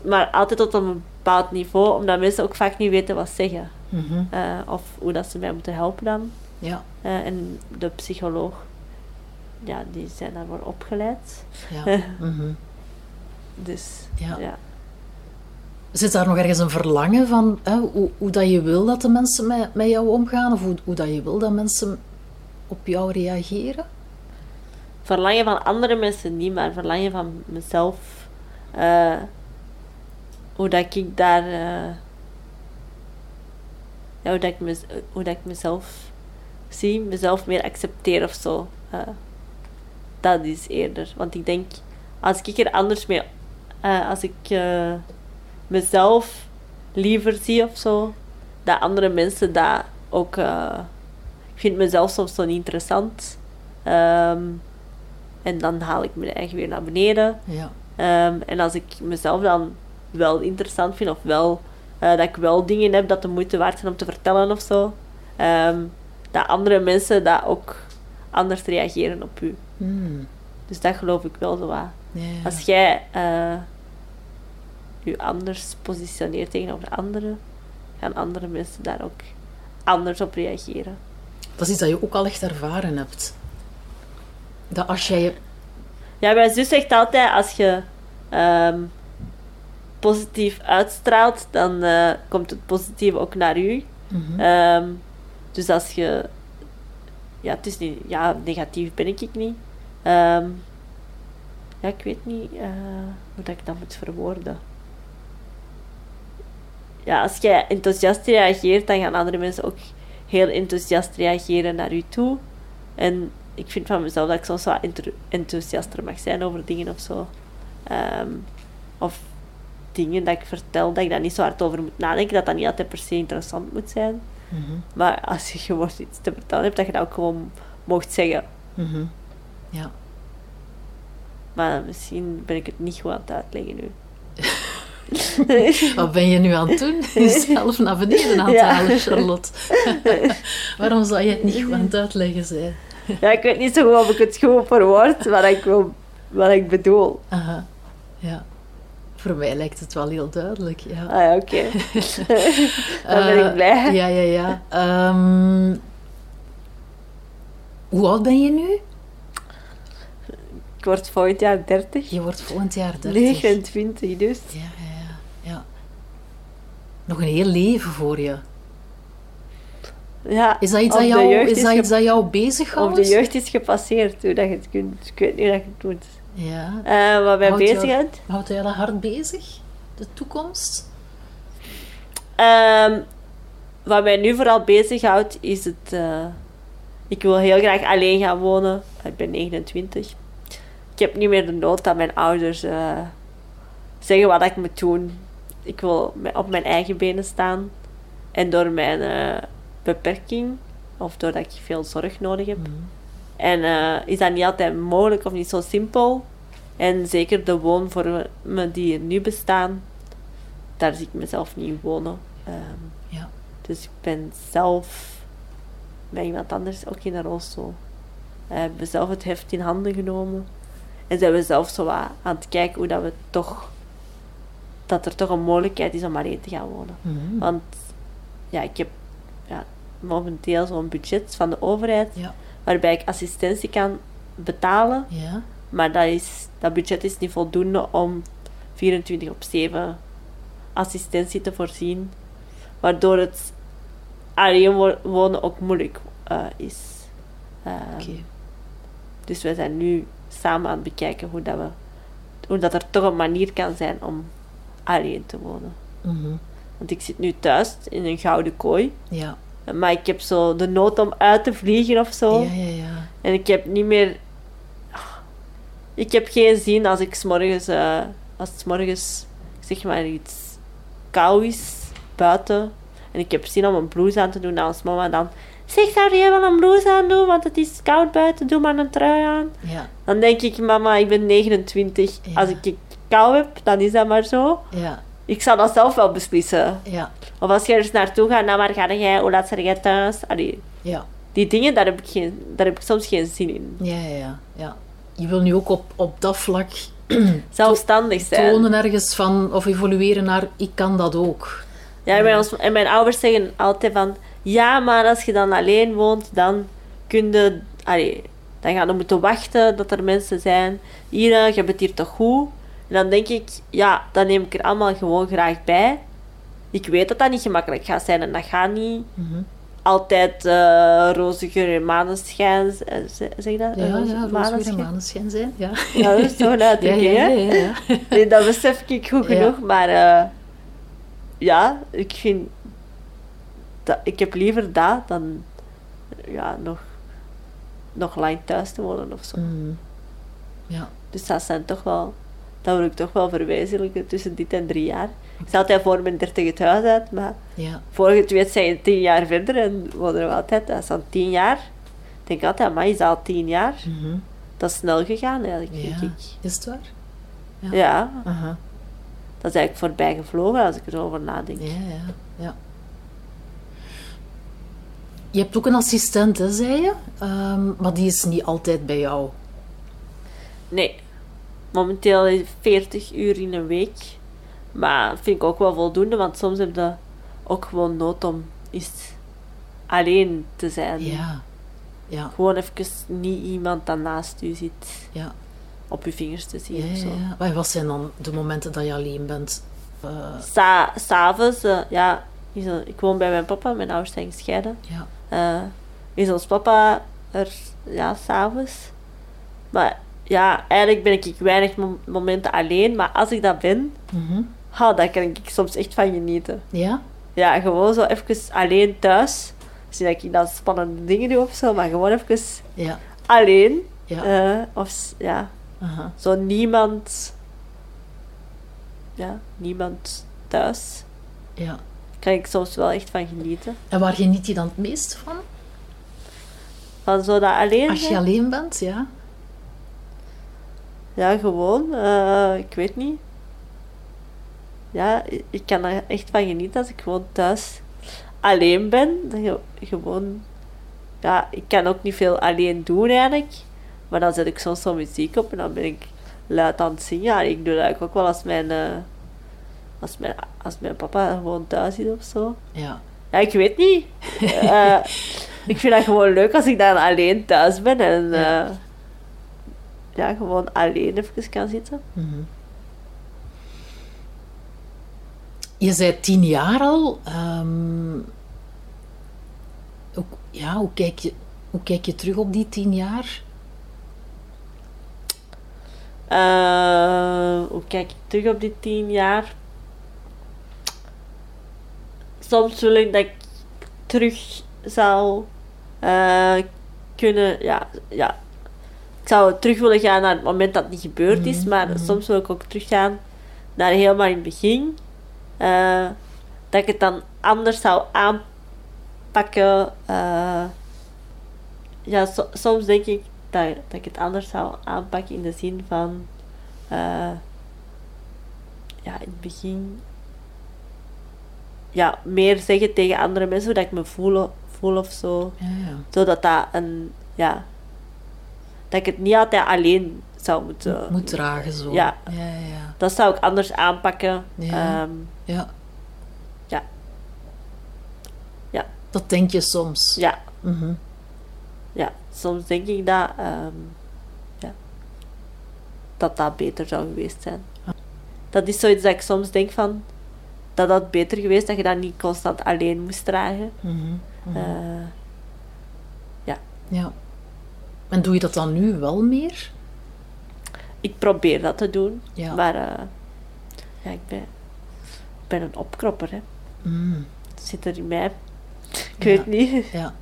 B: maar altijd tot een bepaald niveau, omdat mensen ook vaak niet weten wat zeggen.
A: Mhm.
B: Eh, of hoe dat ze mij moeten helpen dan.
A: Ja,
B: Eh, en de psycholoog, ja, die zijn daarvoor opgeleid.
A: ja. Mhm.
B: Dus,
A: Ja.
B: ja.
A: Zit daar nog ergens een verlangen van hè, hoe, hoe dat je wil dat de mensen met, met jou omgaan? Of hoe, hoe dat je wil dat mensen op jou reageren?
B: Verlangen van andere mensen niet, maar verlangen van mezelf. Eh, hoe dat ik daar... eh, ja, hoe, dat ik hoe dat ik mezelf zie, mezelf meer accepteer of zo. Eh, dat is eerder. Want ik denk, als ik er anders mee... als ik mezelf liever zie of zo, dat andere mensen dat ook... vind mezelf soms zo niet interessant. Ehm, en dan haal ik me eigen weer naar beneden.
A: Ja.
B: Ehm, en als ik mezelf dan wel interessant vind, of wel eh, dat ik wel dingen heb dat de moeite waard zijn om te vertellen of zo, ehm, dat andere mensen dat ook anders reageren op u.
A: Hmm.
B: Dus dat geloof ik wel zo
A: ja.
B: Als jij je anders positioneert tegenover anderen, gaan andere mensen daar ook anders op reageren.
A: Dat is iets dat je ook al echt ervaren hebt. Dat als jij...
B: Ja, mijn zus zegt altijd, als je ehm, positief uitstraalt, dan eh, komt het positieve ook naar u.
A: Mhm.
B: Ehm, dus als je... Ja, het is niet... Ja, negatief ben ik niet. Ehm, ja, ik weet niet eh, hoe dat ik dat moet verwoorden. Ja, als jij enthousiast reageert, dan gaan andere mensen ook heel enthousiast reageren naar u toe. En ik vind van mezelf dat ik soms wat enthousiaster mag zijn over dingen of zo. Ehm, of dingen dat ik vertel, dat ik daar niet zo hard over moet nadenken, dat dat niet altijd per se interessant moet zijn.
A: Mhm.
B: Maar als je gewoon iets te vertellen hebt, dat je dat ook gewoon mocht zeggen.
A: Mhm. Ja.
B: Maar misschien ben ik het niet goed aan het uitleggen nu.
A: Wat ben je nu aan het doen? Jezelf naar beneden aan het
B: Ja.
A: halen, Charlotte. Waarom zou je het niet het uitleggen zijn?
B: Ja, ik weet niet zo goed of ik het goed verwoord, wat ik, wil, wat ik bedoel.
A: Aha. Ja. Voor mij lijkt het wel heel duidelijk, ja.
B: Ah ja, oké. Dan ben ik
A: Eh,
B: blij.
A: Ja, ja, ja. Ehm, hoe oud ben je nu?
B: Ik word volgend jaar 30.
A: Je wordt volgend jaar 30.
B: 29 dus.
A: Ja. Nog een heel leven voor je.
B: Ja,
A: Is dat iets, dat jou, is dat, iets dat jou bezighoudt?
B: Of de jeugd is gepasseerd, hoe dat je het kunt. Ik weet niet hoe dat je het moet.
A: Ja.
B: Eh, wat mij
A: Houdt jou-
B: bezighoudt?
A: Houdt jij dat hard bezig? De toekomst?
B: Ehm, wat mij nu vooral bezighoudt, is het... eh, ik wil heel graag alleen gaan wonen. Ik ben 29. Ik heb niet meer de nood dat mijn ouders eh, zeggen wat ik moet doen. Ik wil op mijn eigen benen staan. En door mijn eh, beperking, of doordat ik veel zorg nodig heb,
A: Mhm.
B: En eh, is dat niet altijd mogelijk of niet zo simpel. En zeker de woonvormen die er nu bestaan, daar zie ik mezelf niet in wonen. Ehm,
A: Ja.
B: dus ik ben zelf met iemand anders ook in een rolstoel. We hebben zelf het heft in handen genomen. En zijn we zelf zo aan het kijken hoe dat we toch... Dat er toch een mogelijkheid is om alleen te gaan wonen.
A: Mhm.
B: Want ja, ik heb ja, momenteel zo'n budget van de overheid
A: Ja.
B: waarbij ik assistentie kan betalen.
A: Ja.
B: Maar dat, is, dat budget is niet voldoende om 24 op 7 assistentie te voorzien. Waardoor het alleen wo- wonen ook moeilijk eh, is. Ehm. Dus wij zijn nu samen aan het bekijken hoe, dat we, hoe dat er toch een manier kan zijn om alleen te wonen.
A: Mhm.
B: Want ik zit nu thuis in een gouden kooi.
A: Ja.
B: Maar ik heb zo de nood om uit te vliegen of zo.
A: Ja, ja, ja.
B: En ik heb niet meer... Ik heb geen zin als ik 's morgens eh, als het 's morgens zeg maar iets kou is buiten en ik heb zin om een blouse aan te doen, als mama dan zeg zou je wel een blouse aan doen, want het is koud buiten, doe maar een trui aan.
A: Ja,
B: Dan denk ik, mama, ik ben 29.
A: Ja.
B: Als ik kou heb, dan is dat maar zo.
A: ja,
B: Ik zal dat zelf wel beslissen.
A: ja,
B: Of als je ergens naartoe gaat, nou waar ga jij, hoe laat jij thuis? Allee,
A: ja,
B: die dingen, daar heb, ik geen, daar heb ik soms geen zin in.
A: ja, ja, ja, ja. Je wil nu ook op, op dat vlak
B: Zelfstandig zijn.
A: tonen ergens van, of evolueren naar, ik kan dat ook.
B: Ja, en mijn, ons- en mijn ouders zeggen altijd van... Ja, maar als je dan alleen woont, dan kun je... Allee, dan ga je moeten wachten dat er mensen zijn. Hier, je hebt het hier toch goed? En dan denk ik... Ja, dan neem ik er allemaal gewoon graag bij. Ik weet dat dat niet gemakkelijk gaat zijn. En dat gaat niet
A: Mhm.
B: altijd eh roze geur en maneschijn... eh, Zeg dat?
A: Ja,
B: Roze-
A: ja, roosgeur en
B: maneschijn?
A: zijn. Ja,
B: Ja, dat is
A: ja,
B: uitdrukking,
A: ja,
B: hè?
A: ja, ja, ja.
B: Nee, dat besef ik goed
A: Ja.
B: genoeg, maar eh, ja, ik vind dat, ik heb liever dat dan ja, nog, nog lang thuis te wonen of zo.
A: Mhm. Ja,
B: Dus dat zijn toch wel, dat wil ik toch wel verwezenlijken tussen dit en drie jaar. Ik sta altijd voor mijn dertig het huis uit, maar
A: ja,
B: het weet zijn je tien jaar verder en wonen we altijd, dat is dan tien jaar. Ik denk altijd, maar is al tien jaar?
A: mhm.
B: Dat is snel gegaan eigenlijk,
A: ja.
B: denk ik.
A: Is het waar? Ja.
B: Ja, dat is eigenlijk voorbij gevlogen als ik erover nadenk.
A: Ja, ja, ja. Je hebt ook een assistent, hè, zei je? Ehm, maar die is niet altijd bij jou.
B: Nee. Momenteel is 40 uur in een week. Maar dat vind ik ook wel voldoende, want soms heb je ook gewoon nood om eens alleen te zijn.
A: Ja, ja,
B: Gewoon even niet iemand dat naast u zit
A: ja.
B: op je vingers te zien
A: ja,
B: of zo.
A: ja. Maar wat zijn dan de momenten dat je alleen bent? Eh,
B: Sa S'avonds, eh, ja, ik woon bij mijn papa, mijn ouders zijn gescheiden.
A: ja,
B: Eh, is ons papa er, ja, s'avonds. Maar ja, eigenlijk ben ik weinig mom- momenten alleen, maar als ik dat ben,
A: Mhm.
B: Ha, daar kan ik soms echt van genieten.
A: ja,
B: Ja, gewoon zo even alleen thuis. Zie dat ik dan spannende dingen doe of zo, maar gewoon even
A: ja,
B: alleen.
A: ja.
B: Eh, of ja, zo niemand. Ja, niemand thuis.
A: ja.
B: Kan ik soms wel echt van genieten.
A: En waar geniet je dan het meest van?
B: Van zo dat alleen.
A: Als je alleen bent, ja.
B: Ja, gewoon. eh, ik weet niet. Ja, ik- kan er echt van genieten als ik gewoon thuis alleen ben. Gewoon... Ja, ik kan ook niet veel alleen doen eigenlijk. Maar dan zet ik soms zo muziek op en dan ben ik luid aan het zingen. Ja, ik doe dat eigenlijk ook wel als mijn... eh, als mijn, als mijn papa gewoon thuis is of zo.
A: Ja,
B: Ja, ik weet niet. Eh, ik vind dat gewoon leuk als ik dan alleen thuis ben en
A: Ja.
B: Ja, gewoon alleen even kan zitten.
A: Mhm. Je zei tien jaar al. ehm, hoe, ja, hoe, kijk je, hoe kijk je terug op die tien jaar?
B: Eh, hoe kijk ik terug op die tien jaar? Soms wil ik dat ik terug zou eh, kunnen, ja, ja. Ik zou terug willen gaan naar het moment dat het niet gebeurd is,
A: Mhm,
B: maar
A: mhm.
B: soms wil ik ook teruggaan naar helemaal in het begin. Eh, dat ik het dan anders zou aanpakken. eh, ja, so- soms denk ik dat, dat ik het anders zou aanpakken in de zin van... eh, ja, in het begin... Ja, meer zeggen tegen andere mensen hoe dat ik me voel, voel of zo.
A: Ja, ja.
B: Zodat dat een... Ja... Dat ik het niet altijd alleen zou moeten...
A: Moet dragen zo.
B: Ja.
A: ja, ja.
B: Dat zou ik anders aanpakken.
A: Ja.
B: Ehm,
A: ja.
B: Ja. Ja.
A: Dat denk je soms.
B: ja,
A: Mhm.
B: ja, soms denk ik dat, ehm, ja, dat dat beter zou geweest zijn. Dat is zoiets dat ik soms denk van, dat dat beter geweest dat je dat niet constant alleen moest dragen.
A: Mhm. Mhm.
B: Eh,
A: ja. En doe je dat dan nu wel meer?
B: ik probeer dat te doen,
A: Ja.
B: maar eh, ja, ik ben, ik ben een opkropper. Hè.
A: Mm.
B: Zit er in mij. Ik
A: Ja.
B: weet niet.
A: Ja.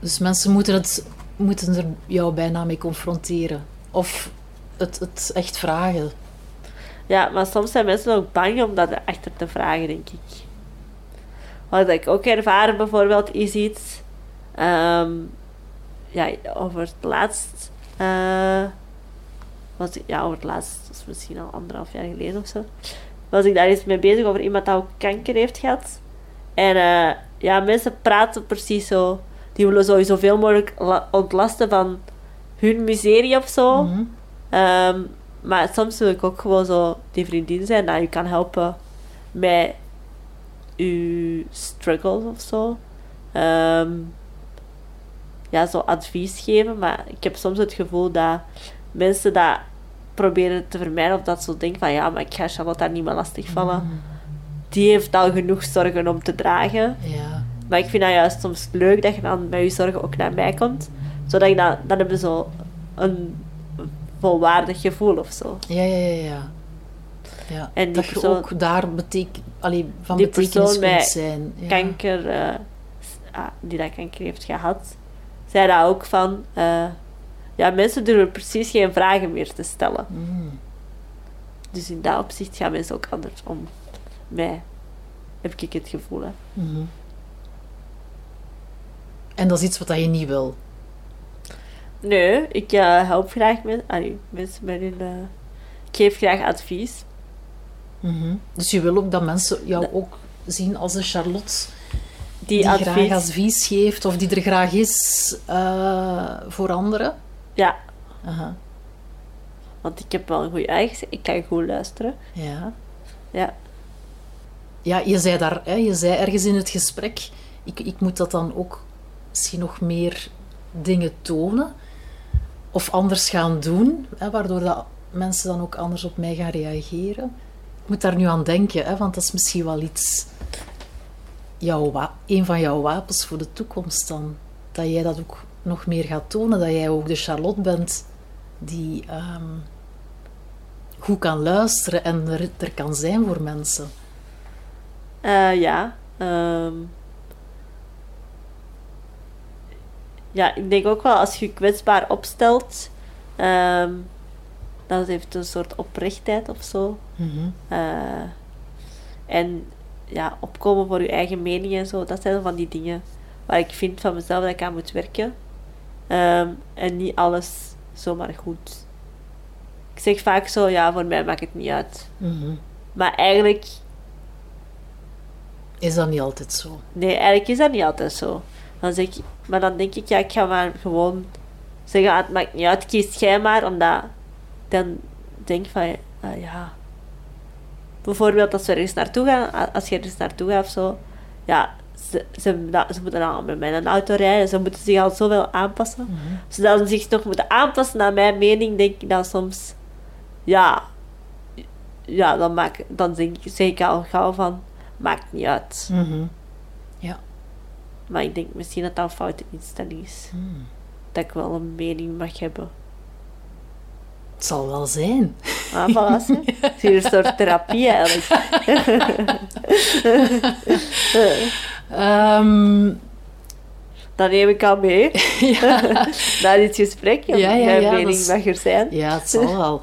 A: Dus mensen moeten, het, moeten er jou bijna mee confronteren. Of het, het echt vragen.
B: Ja, maar soms zijn mensen ook bang om dat achter te vragen, denk ik. Wat ik ook ervaren bijvoorbeeld is iets... ehm, ja, over het laatst... eh, was ik, ja, over het laatst, dat is misschien al anderhalf jaar geleden of zo. Was ik daar eens mee bezig over iemand dat ook kanker heeft gehad. En eh, ja, mensen praten precies zo. Die willen sowieso zoveel mogelijk la- ontlasten van hun miserie of zo.
A: Mhm.
B: Ehm, maar soms wil ik ook gewoon zo die vriendin zijn dat je kan helpen met uw struggles of zo. Ehm, ja, zo advies geven. Maar ik heb soms het gevoel dat mensen dat proberen te vermijden. Of dat ze denken van ja, maar ik ga Charlotte daar niet meer lastigvallen. Die heeft al genoeg zorgen om te dragen.
A: Ja.
B: Maar ik vind dat juist soms leuk dat je dan met je zorgen ook naar mij komt. Zodat ik dan, dan hebben zo een volwaardig gevoel of zo.
A: Ja, ja, ja, ja. ja.
B: En die
A: dat je
B: persoon-
A: ook daar beteken, allee, van
B: Die
A: betekenis
B: persoon
A: kunt zijn. Ja.
B: Kanker, eh, ah, die dat kanker heeft gehad, zei dat ook van... eh, ja, mensen durven precies geen vragen meer te stellen.
A: Mm.
B: Dus in dat opzicht gaan mensen ook anders om. Mij heb ik het gevoel. Hè.
A: Mhm. En dat is iets wat dat je niet wil.
B: Nee, ik eh, help graag allee, mensen met hun... eh, ik geef graag advies.
A: Mhm. Dus je wil ook dat mensen jou ook zien als een Charlotte
B: Die,
A: die,
B: advies...
A: graag advies geeft of die er graag is eh, voor anderen.
B: Ja,
A: Aha.
B: want ik heb wel een goede eigen. Ik kan goed luisteren.
A: Ja.
B: Ja.
A: Ja, je zei daar, hè, je zei ergens in het gesprek, ik, ik moet dat dan ook misschien nog meer dingen tonen of anders gaan doen, hè, waardoor dat mensen dan ook anders op mij gaan reageren. Ik moet daar nu aan denken, hè, want dat is misschien wel iets, jouw een van jouw wapens voor de toekomst dan. Dat jij dat ook nog meer gaat tonen, dat jij ook de Charlotte bent die ehm, goed kan luisteren en er, er kan zijn voor mensen.
B: Eh, ja. ehm. ja, ik denk ook wel als je je kwetsbaar opstelt, ehm, dat heeft een soort oprechtheid of zo.
A: Mhm.
B: Eh, en ja, opkomen voor je eigen mening en zo, dat zijn van die dingen waar ik vind van mezelf dat ik aan moet werken. Ehm, en niet alles zomaar goed. Ik zeg vaak zo, ja, voor mij maakt het niet uit.
A: Mhm.
B: Maar eigenlijk
A: Is dat niet altijd zo?
B: Nee, eigenlijk is dat niet altijd zo. Dan zeg ik, maar dan denk ik, ja, ik ga maar gewoon zeggen, ah, het maakt niet uit, kies jij maar, omdat dan denk ik van, ah, ja... Bijvoorbeeld als we ergens naartoe gaan, als je ergens naartoe gaat of zo, ja, ze, ze, moeten dan al met mijn auto rijden, ze moeten zich al zoveel aanpassen. Zodat ze zich nog moeten aanpassen naar mijn mening, denk ik dan soms, ja, ja, dan, maak, dan denk ik, zeg ik al gauw van, maakt niet uit.
A: Mhm. Ja.
B: Maar ik denk misschien dat dat een foute instelling is.
A: Hmm.
B: Dat ik wel een mening mag hebben.
A: Het zal wel zijn.
B: Ah, voilà. Het is hier een soort therapie eigenlijk.
A: Ehm,
B: Dat neem ik al mee. Na dit gesprek.
A: Ja, ja, ja,
B: mening
A: is-
B: mag er zijn.
A: ja, het zal wel.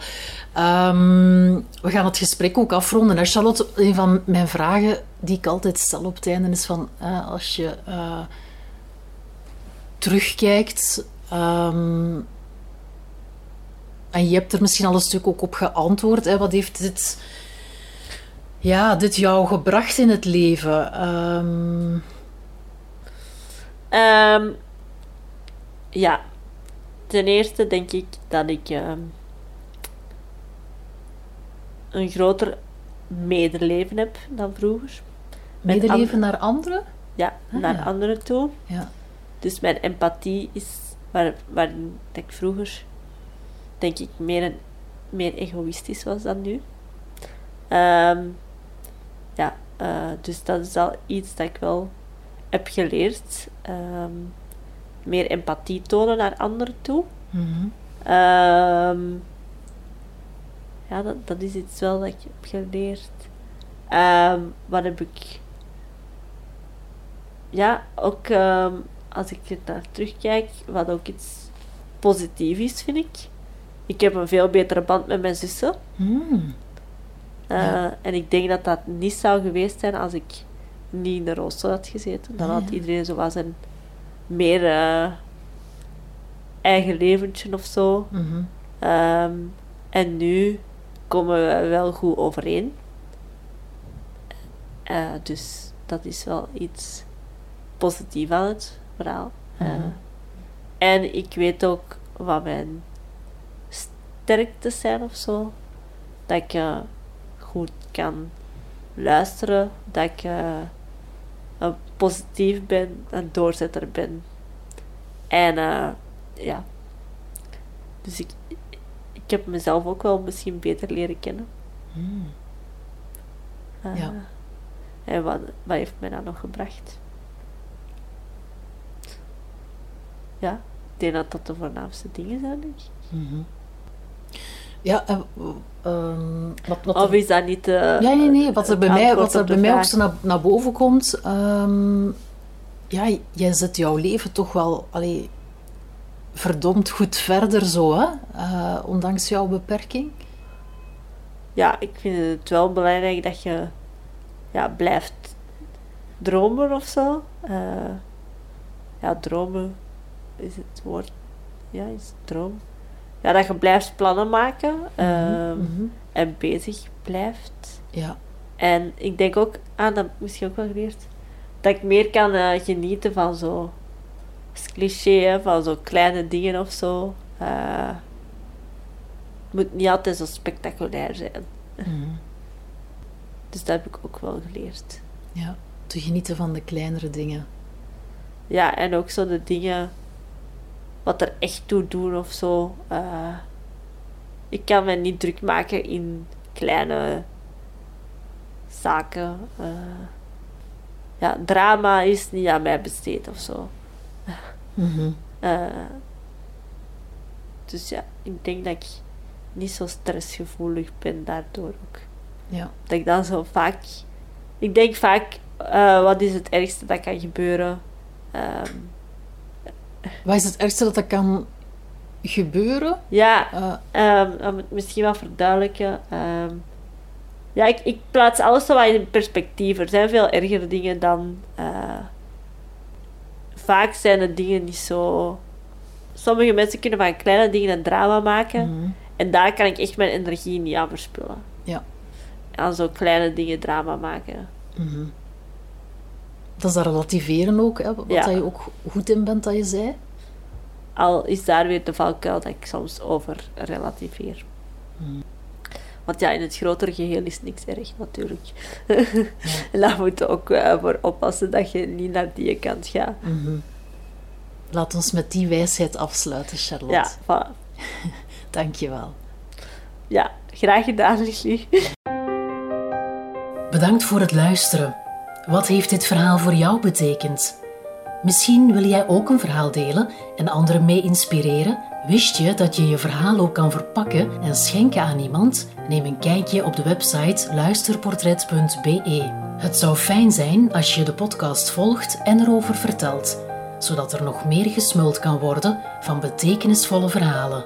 A: Ehm, we gaan het gesprek ook afronden. Charlotte, een van mijn vragen die ik altijd stel op het einde is van... eh, als je eh, terugkijkt... ehm, en je hebt er misschien al een stuk ook op geantwoord. Hè, wat heeft dit, ja, dit jou gebracht in het leven? Ehm,
B: Ehm, ja. Ten eerste denk ik dat ik ehm, een groter medeleven heb dan vroeger.
A: Medeleven naar anderen?
B: Ja,
A: Ah,
B: naar
A: ja.
B: anderen toe.
A: Ja.
B: Dus mijn empathie is waar, waar ik vroeger denk ik meer, een, meer egoïstisch was dan nu. Ehm, ja, eh, dus dat is al iets dat ik wel heb geleerd. Ehm, meer empathie tonen naar anderen toe.
A: Mhm.
B: Ehm, ja, dat, dat is iets wel dat ik heb geleerd. Wat heb ik... Ja, ook als ik er naar terugkijk, wat ook iets positiefs is, vind ik. Ik heb een veel betere band met mijn zussen.
A: Hmm.
B: Eh,
A: Ja.
B: En ik denk dat dat niet zou geweest zijn als ik niet in de rolstoel had gezeten. Dan had iedereen zo wat zijn meer eh, eigen leventje of zo.
A: Mhm.
B: Ehm, en nu komen we wel goed overeen. Eh, dus dat is wel iets positiefs aan het verhaal.
A: Mhm.
B: en ik weet ook wat mijn sterktes zijn of zo. Dat ik eh, goed kan luisteren. Dat ik eh, positief ben, een doorzetter ben. En eh, ja. Dus ik, ik heb mezelf ook wel misschien beter leren kennen.
A: Hmm. Ja.
B: En wat, wat heeft mij dat nog gebracht? Ja, ik denk dat dat de voornaamste dingen zijn, denk ik.
A: Mhm. Ja, ehm, wat, wat
B: Of is dat niet... eh,
A: ja, nee, nee. Wat er bij mij, wat er bij mij ook zo naar, naar boven komt... ehm, ja, jij zet jouw leven toch wel allee, verdomd goed verder zo, hè? Eh, ondanks jouw beperking.
B: Ja, ik vind het wel belangrijk dat je ja, blijft dromen of zo. Eh, ja, dromen is het woord. Ja, is het droom. Ja, dat je blijft plannen maken ehm,
A: Mhm.
B: en bezig blijft.
A: Ja.
B: En ik denk ook, ah, dat heb ik misschien ook wel geleerd, dat ik meer kan eh, genieten van zo, cliché, van zo kleine dingen of zo. Eh, het moet niet altijd zo spectaculair zijn.
A: Mhm.
B: Dus dat heb ik ook wel geleerd.
A: ja. Te genieten van de kleinere dingen.
B: Ja, en ook zo de dingen wat er echt toe doen of zo. Eh, ik kan me niet druk maken in kleine zaken. Eh, ja, drama is niet aan mij besteed of zo.
A: Mhm.
B: Eh, dus ja, ik denk dat ik niet zo stressgevoelig ben daardoor ook.
A: Ja.
B: Dat ik dan zo vaak... Ik denk vaak, wat is het ergste dat kan gebeuren? Ehm,
A: Wat is het ergste dat er kan gebeuren?
B: ja,
A: Eh,
B: Ehm, om het misschien wel verduidelijken. ehm, ja, ik, ik plaats alles wat in perspectief. Er zijn veel ergere dingen dan. eh, vaak zijn de dingen niet zo. Sommige mensen kunnen van kleine dingen een drama maken.
A: mhm.
B: En daar kan ik echt mijn energie niet aan verspillen.
A: Ja.
B: Aan zo kleine dingen drama maken.
A: Mhm. Dat is dat relativeren ook, hè, wat
B: Ja.
A: dat je ook goed in bent, dat je zei.
B: Al is daar weer de valkuil dat ik soms over relativeer.
A: Hmm.
B: Want ja, in het grotere geheel is niks erg natuurlijk. en daar moet je ook eh, voor oppassen dat je niet naar die kant gaat.
A: Mhm. Laat ons met die wijsheid afsluiten, Charlotte.
B: Ja, voilà.
A: Dank je wel.
B: ja, graag gedaan, Lily.
A: Bedankt voor het luisteren. Wat heeft dit verhaal voor jou betekend? Misschien wil jij ook een verhaal delen en anderen mee inspireren? Wist je dat je je verhaal ook kan verpakken en schenken aan iemand? Neem een kijkje op de website luisterportret.be. Het zou fijn zijn als je de podcast volgt en erover vertelt, zodat er nog meer gesmuld kan worden van betekenisvolle verhalen.